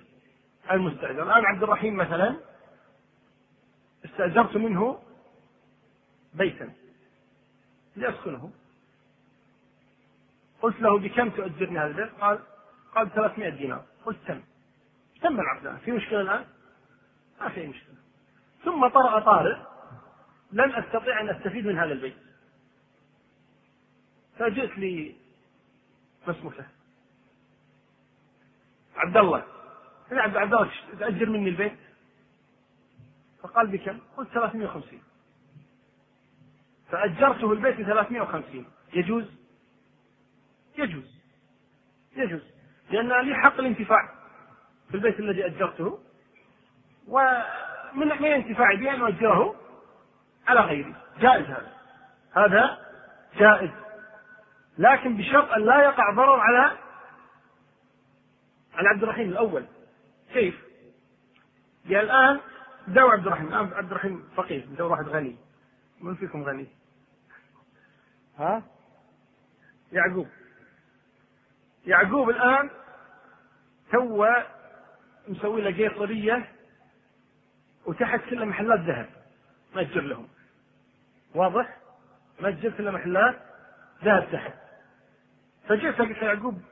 A: المستأجر. الآن عبد الرحيم مثلا استأجرت منه بيتا. ليسكنه قلت له بكم تؤجرني هذا البيت؟ قال قال 300 دينار. قلت تم. تم العقد. في مشكلة الآن؟ ما في مشكلة. ثم طرأ طارئ. لن أستطيع أن أستفيد من هذا البيت. فجئت لي ما اسمه عبد الله. يا عبد الله تأجر مني البيت؟ فقال بكم؟ قلت 350 فأجرته البيت ب 350 يجوز؟ يجوز. يجوز. لأن لي حق الانتفاع في البيت الذي أجرته ومن من انتفاعي به أن أؤجره على غيري. جائز هذا. هذا جائز. لكن بشرط أن لا يقع ضرر على على عبد الرحيم الأول. كيف؟ يعني الآن دعوا عبد الرحيم الآن عبد الرحيم فقير دعوا واحد غني. من فيكم غني؟ ها؟ يعقوب. يعقوب الآن تو مسوي له قيصرية وتحت كلها محلات ذهب. مأجر لهم. واضح؟ مأجر كلها محلات ذهب تحت. فجئت قلت يعقوب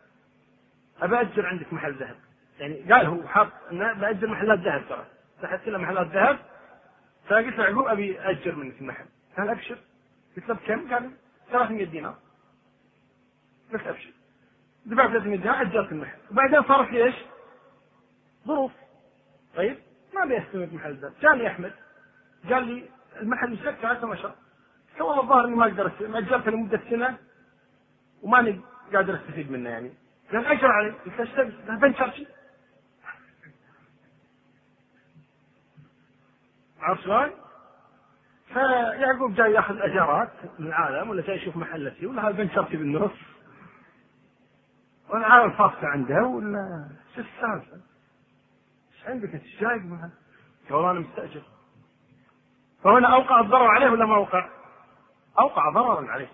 A: أبى أجر عندك محل ذهب. يعني قال هو حاط إنه بأجر محلات ذهب ترى. تحت كلها محلات ذهب. فقلت يعقوب أبي أجر منك المحل. قال أبشر؟ قلت له بكم؟ قال 300 دينار. قلت أبشر. دفعت 300 دينار أجرت المحل. وبعدين صارت لي إيش؟ ظروف. طيب ما أبي استمر محل ذهب جاني أحمد. قال لي المحل مسكر عشر. اشهر والله الظاهر إني ما أقدر اجرته لمدة سنة وماني قادر أستفيد منه يعني. قال اجر علي. قلت اشتغل بنشر عرفت شلون؟ فيعقوب جاي ياخذ اجارات من العالم ولا جاي يشوف محلتي ولا بنشرتي بالنص والعالم فاصلة عنده ولا شو السالفة؟ إيش عندك أنت؟ إيش جايب معه؟ والله أنا مستأجر. فهنا أوقع الضرر عليه ولا ما أوقع؟ أوقع ضررا عليه.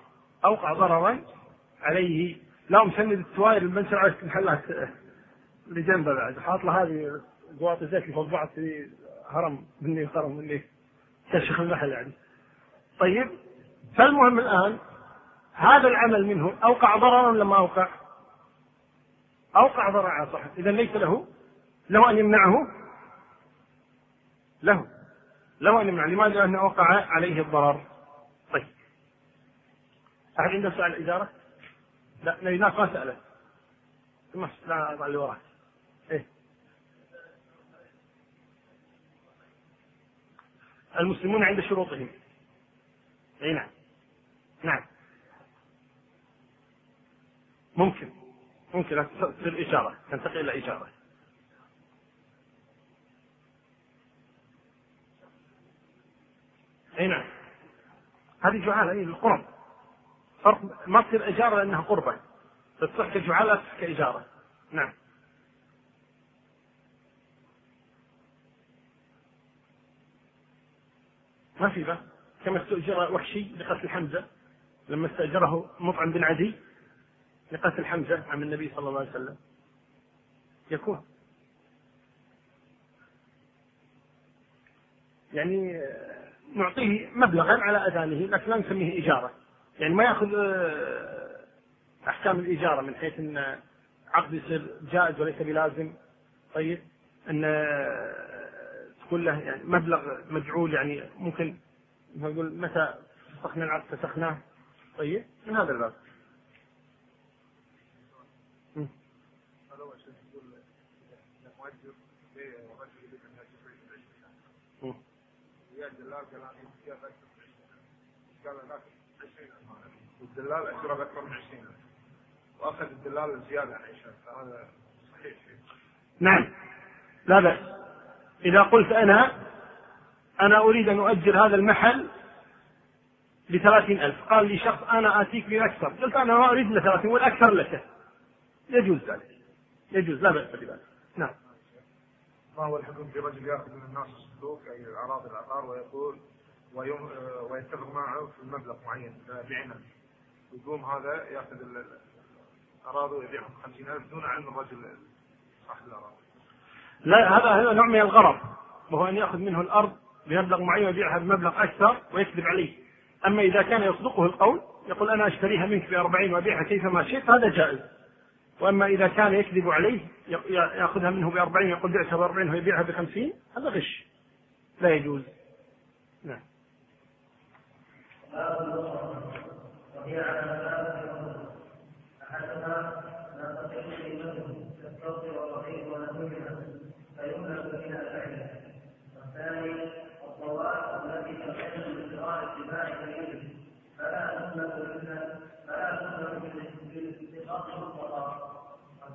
A: أوقع ضررا عليه. لا مسند التواير المنشر على المحلات اللي جنبه بعد. حاط له هذه قواطي زيت اللي فوق بعض في هرم مني هرم مني. كشخ المحل يعني طيب فالمهم الان هذا العمل منه اوقع ضررا ولا ما اوقع؟ اوقع ضررا على صاحبه اذا ليس له له ان يمنعه له له ان يمنعه لماذا؟ لأنه اوقع عليه الضرر طيب احد عنده سؤال الاداره؟ لا هناك ما سأله لا اللي وراك إيه المسلمون عند شروطهم. أي نعم. نعم. ممكن. ممكن. تصير إشارة. تنتقل إلى إشارة. أي نعم. هذه جعالة. أي القرب. فرق ما تصير إجارة لأنها قربة. تصح كجعالة كإجارة نعم. ما في بس كما استؤجر وحشي لقتل حمزة لما استأجره مطعم بن عدي لقتل حمزة عن النبي صلى الله عليه وسلم. يكون. يعني نعطيه مبلغا على أذانه لكن لا نسميه إجارة. يعني ما يأخذ آه، أحكام الإجارة من حيث إن عقد يصير جائز وليس بلازم. طيب إن تكون له يعني مبلغ مجعول يعني ممكن نقول متى فسخنا العقد فسخناه طيب من هذا الباب.
C: الدلال اجره باكثر من 20000 واخذ الدلال الزياده عن 20000 فهذا صحيح
A: نعم لا بأس. إذا قلت أنا أنا أريد أن أؤجر هذا المحل بثلاثين ألف. قال لي شخص أنا آتيك بأكثر. قلت أنا ما أريد إلا ثلاثين والأكثر لك يجوز ذلك. يجوز لا بأس بذلك. نعم.
C: ما هو الحكم في رجل يأخذ من الناس الصندوق أي الاعراض العقار ويقول ويم ويتفق معه في مبلغ معين بعنا يقوم هذا يأخذ الأراضي ويبيعها ب 50000 دون علم الرجل صاحب الأراضي.
A: لا هذا هذا نوع من الغرض وهو أن يأخذ منه الأرض بمبلغ معين ويبيعها بمبلغ أكثر ويكذب عليه. أما إذا كان يصدقه القول يقول أنا أشتريها منك ب 40 وابيعها كيفما شئت هذا جائز. وأما إذا كان يكذب عليه يأخذها منه ب 40 يقول بعتها ب 40 ويبيعها ب 50 هذا غش. لا يجوز. نعم. كلمته كالصوت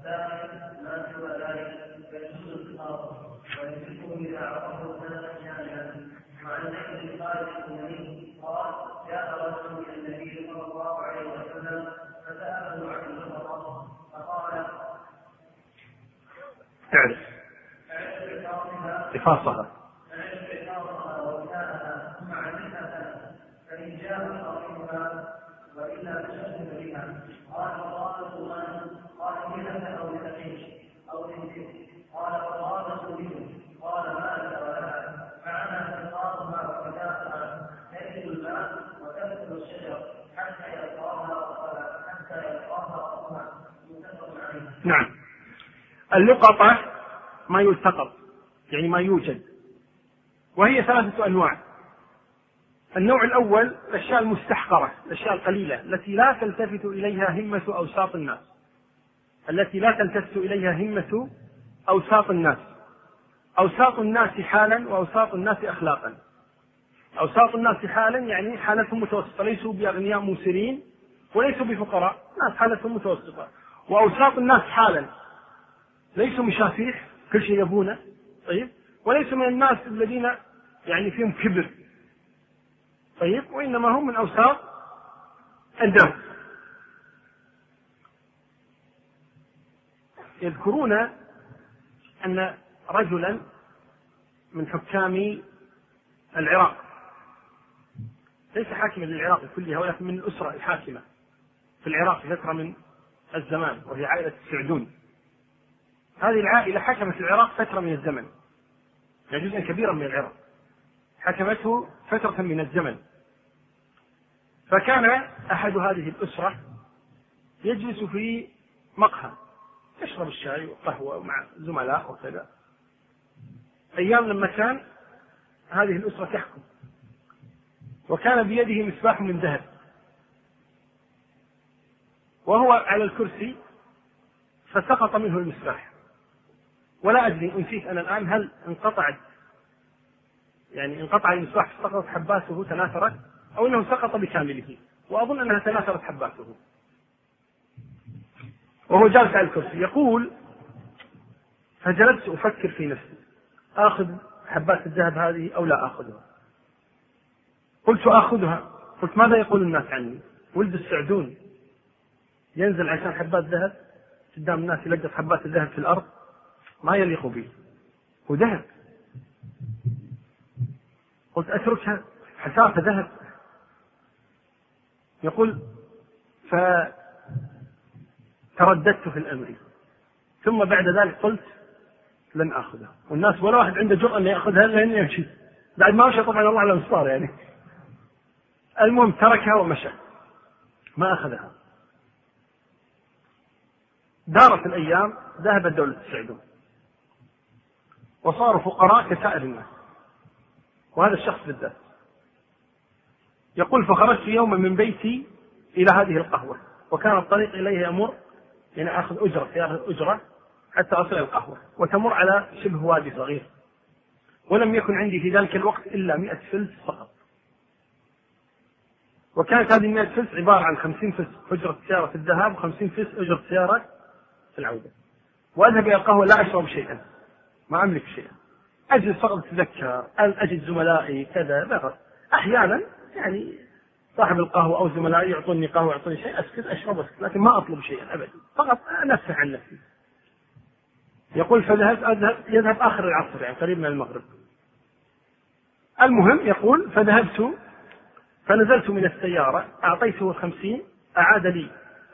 A: كاملا وعن خالد قال جاء رجل إلى النبي صلى الله عليه وسلم الخطاب فقال اعرف ثم علمها فإن جاء صاحبها وإلا تشهد بها قال فقال سلطان قال كلمة أو لتقيش أو للذكر قال فقال منه قال ما لك ولها معنى انقاذها وفداءها تجد الماء وتبذل الشجر حتى يلقاها حتى يلقاها أمها متفق عليه. نعم. اللقطة ما يلتقط يعني ما يوجد. وهي ثلاثة أنواع. النوع الأول الأشياء المستحقرة الأشياء القليلة التي لا تلتفت إليها همة أوساط الناس. التي لا تلتفت إليها همة أوساط الناس. أوساط الناس حالا وأوساط الناس أخلاقا. أوساط الناس حالا يعني حالتهم متوسطة ليسوا بأغنياء موسرين وليسوا بفقراء ناس حالتهم متوسطة. وأوساط الناس حالا ليسوا مشافيح كل شيء يبونه طيب؟ وليسوا من الناس الذين يعني فيهم كبر طيب؟ وإنما هم من أوساط الناس يذكرون أن رجلا من حكام العراق ليس حاكما للعراق كلها ولكن من الأسرة الحاكمة في العراق فترة من الزمان وهي عائلة السعدون هذه العائلة حكمت العراق فترة من الزمن. يعني جزءا كبيرا من العراق. حكمته فترة من الزمن. فكان أحد هذه الأسرة يجلس في مقهى. يشرب الشاي والقهوة مع زملاء وكذا. أيام لما كان هذه الأسرة تحكم. وكان بيده مصباح من ذهب. وهو على الكرسي فسقط منه المصباح. ولا أدري نسيت أنا الآن هل انقطعت يعني انقطع المصباح سقطت حباته تناثرت أو أنه سقط بكامله وأظن أنها تناثرت حباته. وهو جالس على الكرسي يقول فجلست أفكر في نفسي آخذ حبات الذهب هذه أو لا آخذها؟ قلت آخذها. قلت ماذا يقول الناس عني؟ ولد السعدون ينزل عشان حبات ذهب قدام الناس يلقط حبات الذهب في الأرض ما يليق به هو ذهب قلت أتركها؟ حسافة ذهب. يقول فترددت في الأمر. ثم بعد ذلك قلت لن آخذها. والناس ولا واحد عنده جرأة أن يأخذها لأن يمشي. بعد ما مشى طبعا الله على الأنصار يعني. المهم تركها ومشى. ما أخذها. دارت الأيام ذهبت دولة السعودية. وصاروا فقراء كسائر الناس. وهذا الشخص بالذات. يقول فخرجت يوما من بيتي إلى هذه القهوة وكان الطريق إليه يمر يعني آخذ أجرة يأخذ أجرة حتى أصل إلى القهوة وتمر على شبه وادي صغير. ولم يكن عندي في ذلك الوقت إلا مئة فلس فقط. وكانت هذه 100 فلس عبارة عن 50 فلس أجرة سيارة في الذهاب و50 فلس أجرة سيارة في العودة. وأذهب إلى القهوة لا أشرب شيئا. ما أملك شيئا. أجلس فقط أتذكر أجد زملائي كذا فقط أحيانا يعني صاحب القهوة أو زملائي يعطوني قهوة يعطوني شيء أسكت أشرب أسكت لكن ما أطلب شيئا أبدا. فقط أنفح عن نفسي. يقول فذهبت أذهب يذهب آخر العصر يعني قريب من المغرب. المهم يقول فذهبت فنزلت من السيارة أعطيته الخمسين أعاد لي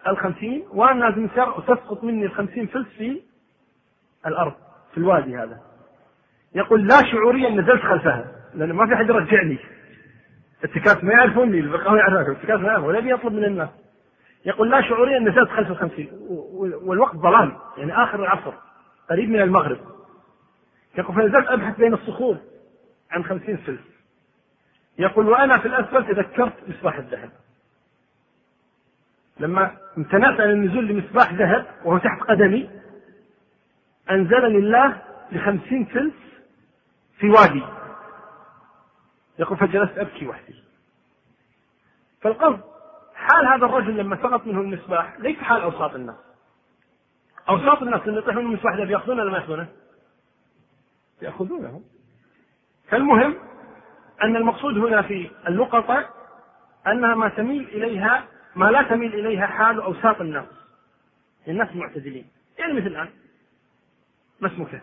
A: الخمسين وأنا نازل من السيارة وتسقط مني الخمسين فلس في الأرض. في الوادي هذا. يقول لا شعوريا نزلت خلفها لأن ما في حد يرجعني. التكاس ما يعرفوني البقاء يعرفون التكاس ما يعرفون ولا يطلب من الناس. يقول لا شعوريا نزلت خلف الخمسين والوقت ظلام يعني آخر العصر قريب من المغرب. يقول فنزلت أبحث بين الصخور عن خمسين فلس يقول وأنا في الأسفل تذكرت مصباح الذهب. لما امتنعت عن النزول لمصباح ذهب وهو تحت قدمي أنزلني الله بخمسين فلس في وادي يقول فجلست أبكي وحدي. فالقصد حال هذا الرجل لما سقط منه المصباح ليس حال أوساط الناس. أوساط الناس اللي يطيح منهم المصباح ذهب يأخذونه ولا ما يأخذونه؟ يأخذونه فالمهم أن المقصود هنا في اللقطة أنها ما تميل إليها ما لا تميل إليها حال أوساط الناس. الناس معتدلين يعني مثل الآن. ما اسمه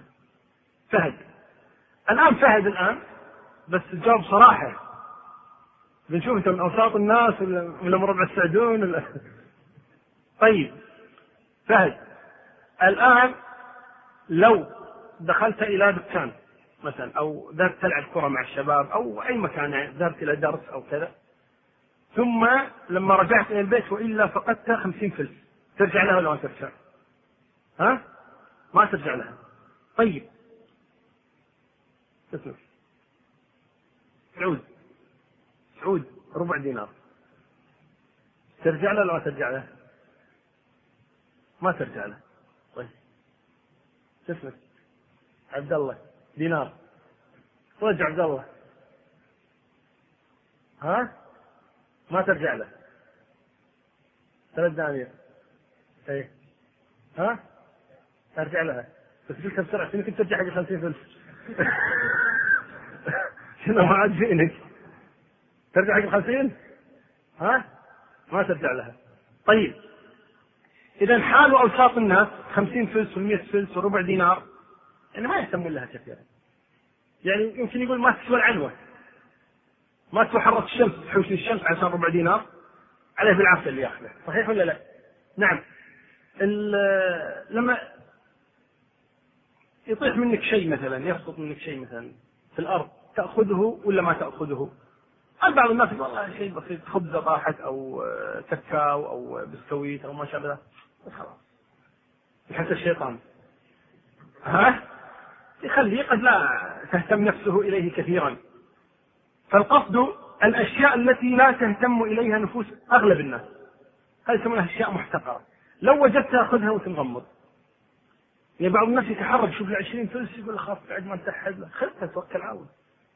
A: فهد. الآن فهد الآن بس الجواب صراحة. بنشوف إنت من أوساط الناس ولا من مربع السعدون ولا طيب. فهد. الآن لو دخلت إلى دكان مثلا أو ذهبت تلعب كرة مع الشباب أو أي مكان يعني ذهبت إلى درس أو كذا ثم لما رجعت إلى البيت وإلا فقدت خمسين فلس. ترجع لها ولا ما ترجع؟ ها؟ ما ترجع لها. طيب. اسمع. سعود. سعود ربع دينار. ترجع له ولا ما ترجع له؟ ما ترجع له. طيب. اسمك؟ عبد الله دينار. رجع عبد الله ها؟ ما ترجع له. ثلاث دنانير. إيه. ها؟ ارجع لها بس قلتها بسرعة يمكن ترجع حق 50 فلس؟ شنو ما عاد فينك؟ ترجع حق الخمسين؟ ها؟ ما ترجع لها. طيب. إذا حال أوساط الناس خمسين فلس ومئة فلس وربع دينار يعني ما يهتمون لها كثيرا. يعني يمكن يقول ما تسوى العنوة. ما تسوى حرة الشمس تحوش الشمس عشان ربع دينار. عليه بالعافية اللي ياخذه. صحيح ولا لا؟ نعم. لما يطيح منك شيء مثلا يسقط منك شيء مثلا في الأرض تأخذه ولا ما تأخذه؟ بعض الناس يقول والله شيء بسيط خبزة طاحت أو كاكاو أو بسكويت أو ما شابه بس خلاص. يحس الشيطان. ها؟ يخليه قد لا تهتم نفسه إليه كثيرا. فالقصد الأشياء التي لا تهتم إليها نفوس أغلب الناس. هذه يسمونها أشياء محتقرة؟ لو وجدتها خذها وتنغمض. يعني بعض الناس يتحرك يشوف ال 20 فلس يقول خلاص بعد ما له خذها توكل عاود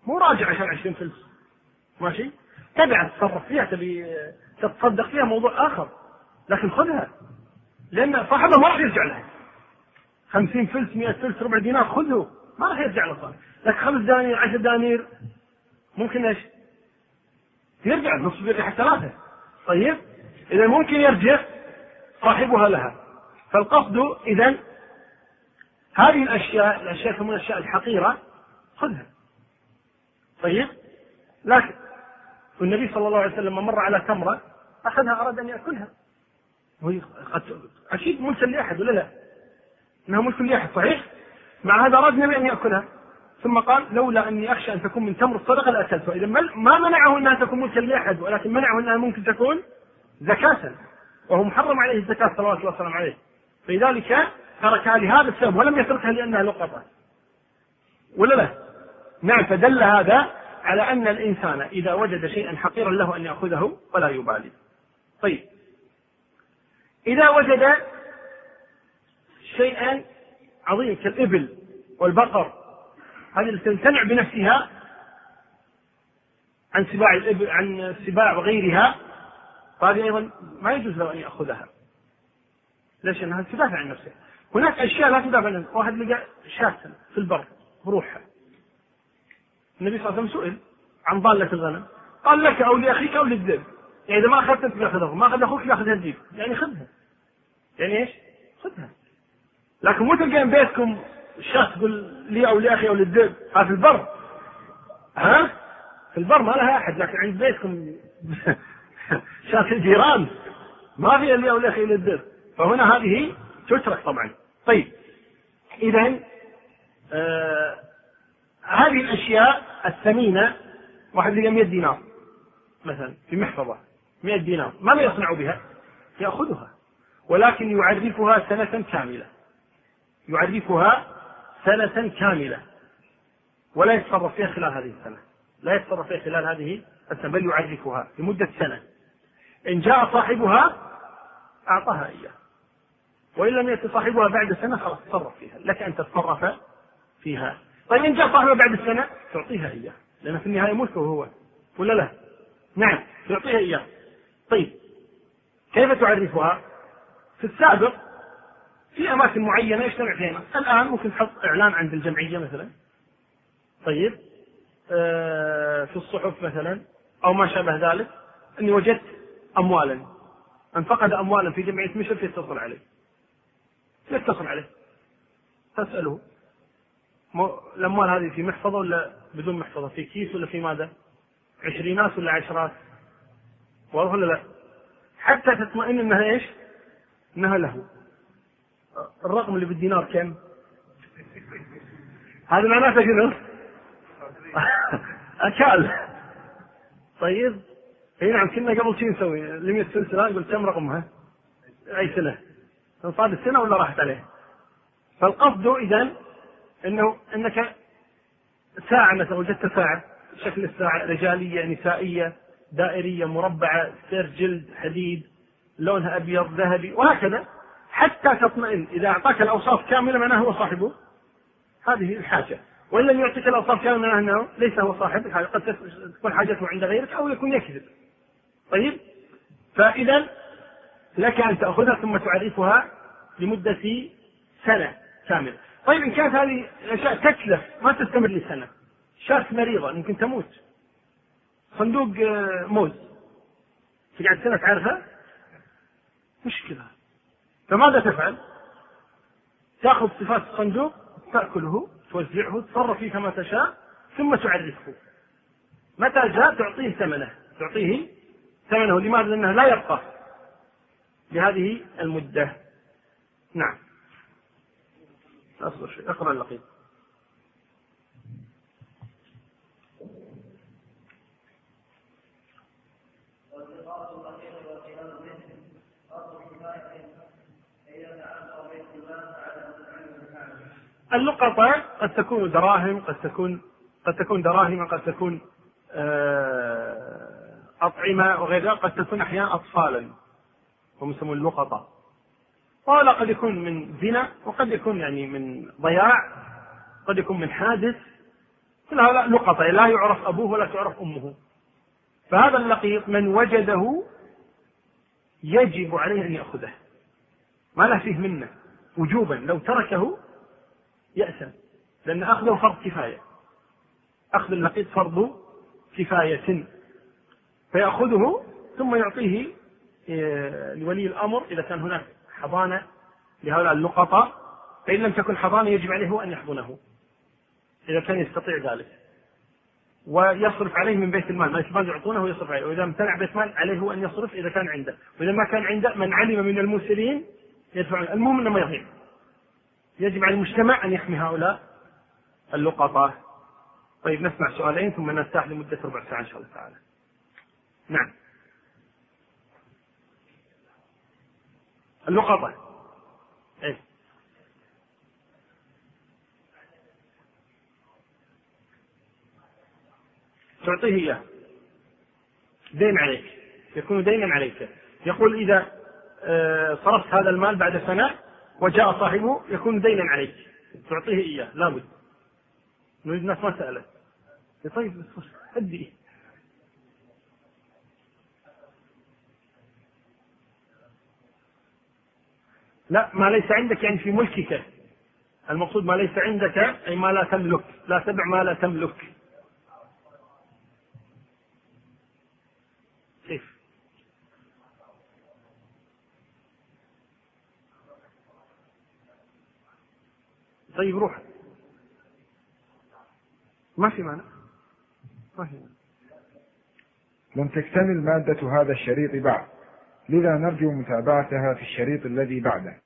A: مو راجع عشان 20 فلس. ماشي؟ تبع تتصرف فيها تبي تتصدق فيها موضوع آخر. لكن خذها. لأن صاحبها ما راح يرجع لها. 50 فلس 100 فلس ربع دينار خذه. ما راح يرجع له صاحب لكن خمس دنانير 10 دنانير. ممكن إيش؟ يرجع نصف يرجع ثلاثة. طيب؟ إذا ممكن يرجع صاحبها لها. فالقصد اذا هذه الأشياء الأشياء يسمونها الاشياء الحقيرة خذها. طيب؟ لكن والنبي صلى الله عليه وسلم مر على تمرة أخذها أراد أن يأكلها. وهي أكيد ملك لأحد ولا لا؟ إنها ملك لأحد صحيح؟ مع هذا أراد النبي أن يأكلها. ثم قال لولا أني أخشى أن تكون من تمر الصدقة لأكلتها، إذا ما منعه إنها تكون ملكا لأحد ولكن منعه إنها ممكن تكون زكاة. وهو محرم عليه الزكاة صلوات الله وسلامه عليه. فلذلك تركها لهذا السبب ولم يتركها لأنها لقطة. ولا لا؟ نعم فدل هذا على أن الإنسان إذا وجد شيئا حقيرا له أن يأخذه ولا يبالي. طيب. إذا وجد شيئا عظيم كالإبل والبقر هذه تمتنع بنفسها عن سباع الإبل عن السباع وغيرها فهذه أيضا ما يجوز له أن يأخذها. ليش؟ أنها تدافع عن نفسه هناك أشياء لا تدافع عن نفسه واحد لقى شاة في البر بروحها. النبي صلى الله عليه وسلم سئل عن ضالة الغنم. قال لك أو لأخيك أو للذئب. يعني إذا ما أخذت أنت تأخذها ما أخذ أخوك يأخذها الذئب. يعني خذها. يعني إيش؟ خذها. لكن مو تلقين بيتكم شاة تقول لي أو لأخي أو للذئب. هذا في البر. ها؟ في البر ما لها أحد لكن عند بيتكم شاة الجيران. ما في اللي أو لأخي للذئب. فهنا هذه تترك طبعا. طيب. إذا آه هذه الأشياء الثمينة واحد لقى 100 دينار مثلا في محفظة 100 دينار ماذا يصنع بها؟ يأخذها ولكن يعرفها سنة كاملة. يعرفها سنة كاملة. ولا يتصرف فيها خلال هذه السنة. لا يتصرف فيها خلال هذه السنة بل يعرفها لمدة سنة. إن جاء صاحبها أعطاها إياه. وإن لم يأتي صاحبها بعد سنة خلاص تصرف فيها. لك أن تتصرف فيها. طيب إن جاء صاحبها بعد السنة تعطيها إياه لأن في النهاية ملكه هو. ولا لا؟ نعم تعطيها إياه طيب كيف تعرفها؟ في السابق في أماكن معينة يجتمع فيها. الآن ممكن تحط إعلان عند الجمعية مثلا. طيب آه في الصحف مثلا أو ما شابه ذلك أني وجدت أموالا. من فقد أموالا في جمعية مشر فيتصل عليه. يتصل عليه. تسأله. الأموال هذه في محفظة ولا بدون محفظة؟ في كيس ولا في ماذا؟ عشرينات ولا عشرات؟ واضح ولا لا؟ حتى تطمئن إنها إيش؟ إنها له الرقم اللي بالدينار كم؟ هذا معناته شنو؟ اكال طيب. إي نعم كنا قبل شي نسوي. لمية سلسلة قلت كم رقمها؟ اي سنة صار السنة ولا راحت عليه؟ فالقصد اذا إنه إنك ساعة مثلا وجدت ساعة شكل الساعة رجالية نسائية دائرية مربعة سير جلد حديد لونها أبيض ذهبي وهكذا حتى تطمئن. إذا أعطاك الأوصاف كاملة معناه هو صاحبه. هذه الحاجة. وإن لم يعطيك الأوصاف كاملة معناه أنه ليس هو صاحب الحاجة قد تكون حاجته عند غيرك أو يكون يكذب. طيب؟ فإذا لك أن تأخذها ثم تعرفها لمدة سنة كاملة. طيب إن كانت هذه الأشياء تتلف ما تستمر لسنة. شاة مريضة يمكن تموت. صندوق آه، موز. تقعد سنة تعرفها مشكلة. فماذا تفعل؟ تأخذ صفات الصندوق تأكله توزعه تصرف فيه كما تشاء ثم تعرفه. متى جاء؟ تعطيه ثمنه. تعطيه ثمنه. لماذا؟ لأنه لا يبقى لهذه المدة. نعم. أصبر شيء أقرأ اللقيط. اللقطة قد تكون دراهم قد تكون قد تكون دراهم قد تكون آه، أطعمة وغير ذلك قد تكون أحيانا أطفالا. هم يسمون اللقطة. وهذا قد يكون من زنا وقد يكون يعني من ضياع قد يكون من حادث. كل هذا لقطة لا يعرف أبوه ولا تعرف أمه. فهذا اللقيط من وجده يجب عليه أن يأخذه. ما له فيه منه. وجوبا لو تركه يأثم لأن أخذه فرض كفاية. أخذ اللقيط فرض كفاية. فيأخذه ثم يعطيه آه، لولي الأمر إذا كان هناك حضانة لهؤلاء اللقطاء فإن لم تكن حضانة يجب عليه أن يحضنه إذا كان يستطيع ذلك ويصرف عليه من بيت المال، بيت المال يعطونه ويصرف عليه، وإذا امتنع بيت المال عليه أن يصرف إذا كان عنده، وإذا ما كان عنده من علم من الموسرين يدفع المهم أنه ما يضيع. يجب على المجتمع أن يحمي هؤلاء اللقطاء. طيب نسمع سؤالين ثم نرتاح لمدة ربع ساعة إن شاء الله تعالى. نعم. اللقطة. إيه؟ تعطيه إياه. دين عليك. يكون دينا عليك. يقول إذا آه، صرفت هذا المال بعد سنة وجاء صاحبه يكون دينا عليك. تعطيه إياه. لابد. نريد الناس ما سألت طيب هدي. لا ما ليس عندك يعني في ملكك. المقصود ما ليس عندك أي ما لا تملك. لا تبع ما لا تملك. كيف؟ طيب روح. ما في مانع ما في مانع
D: لم تكتمل مادة هذا الشريط بعد. لذا نرجو متابعتها في الشريط الذي بعده.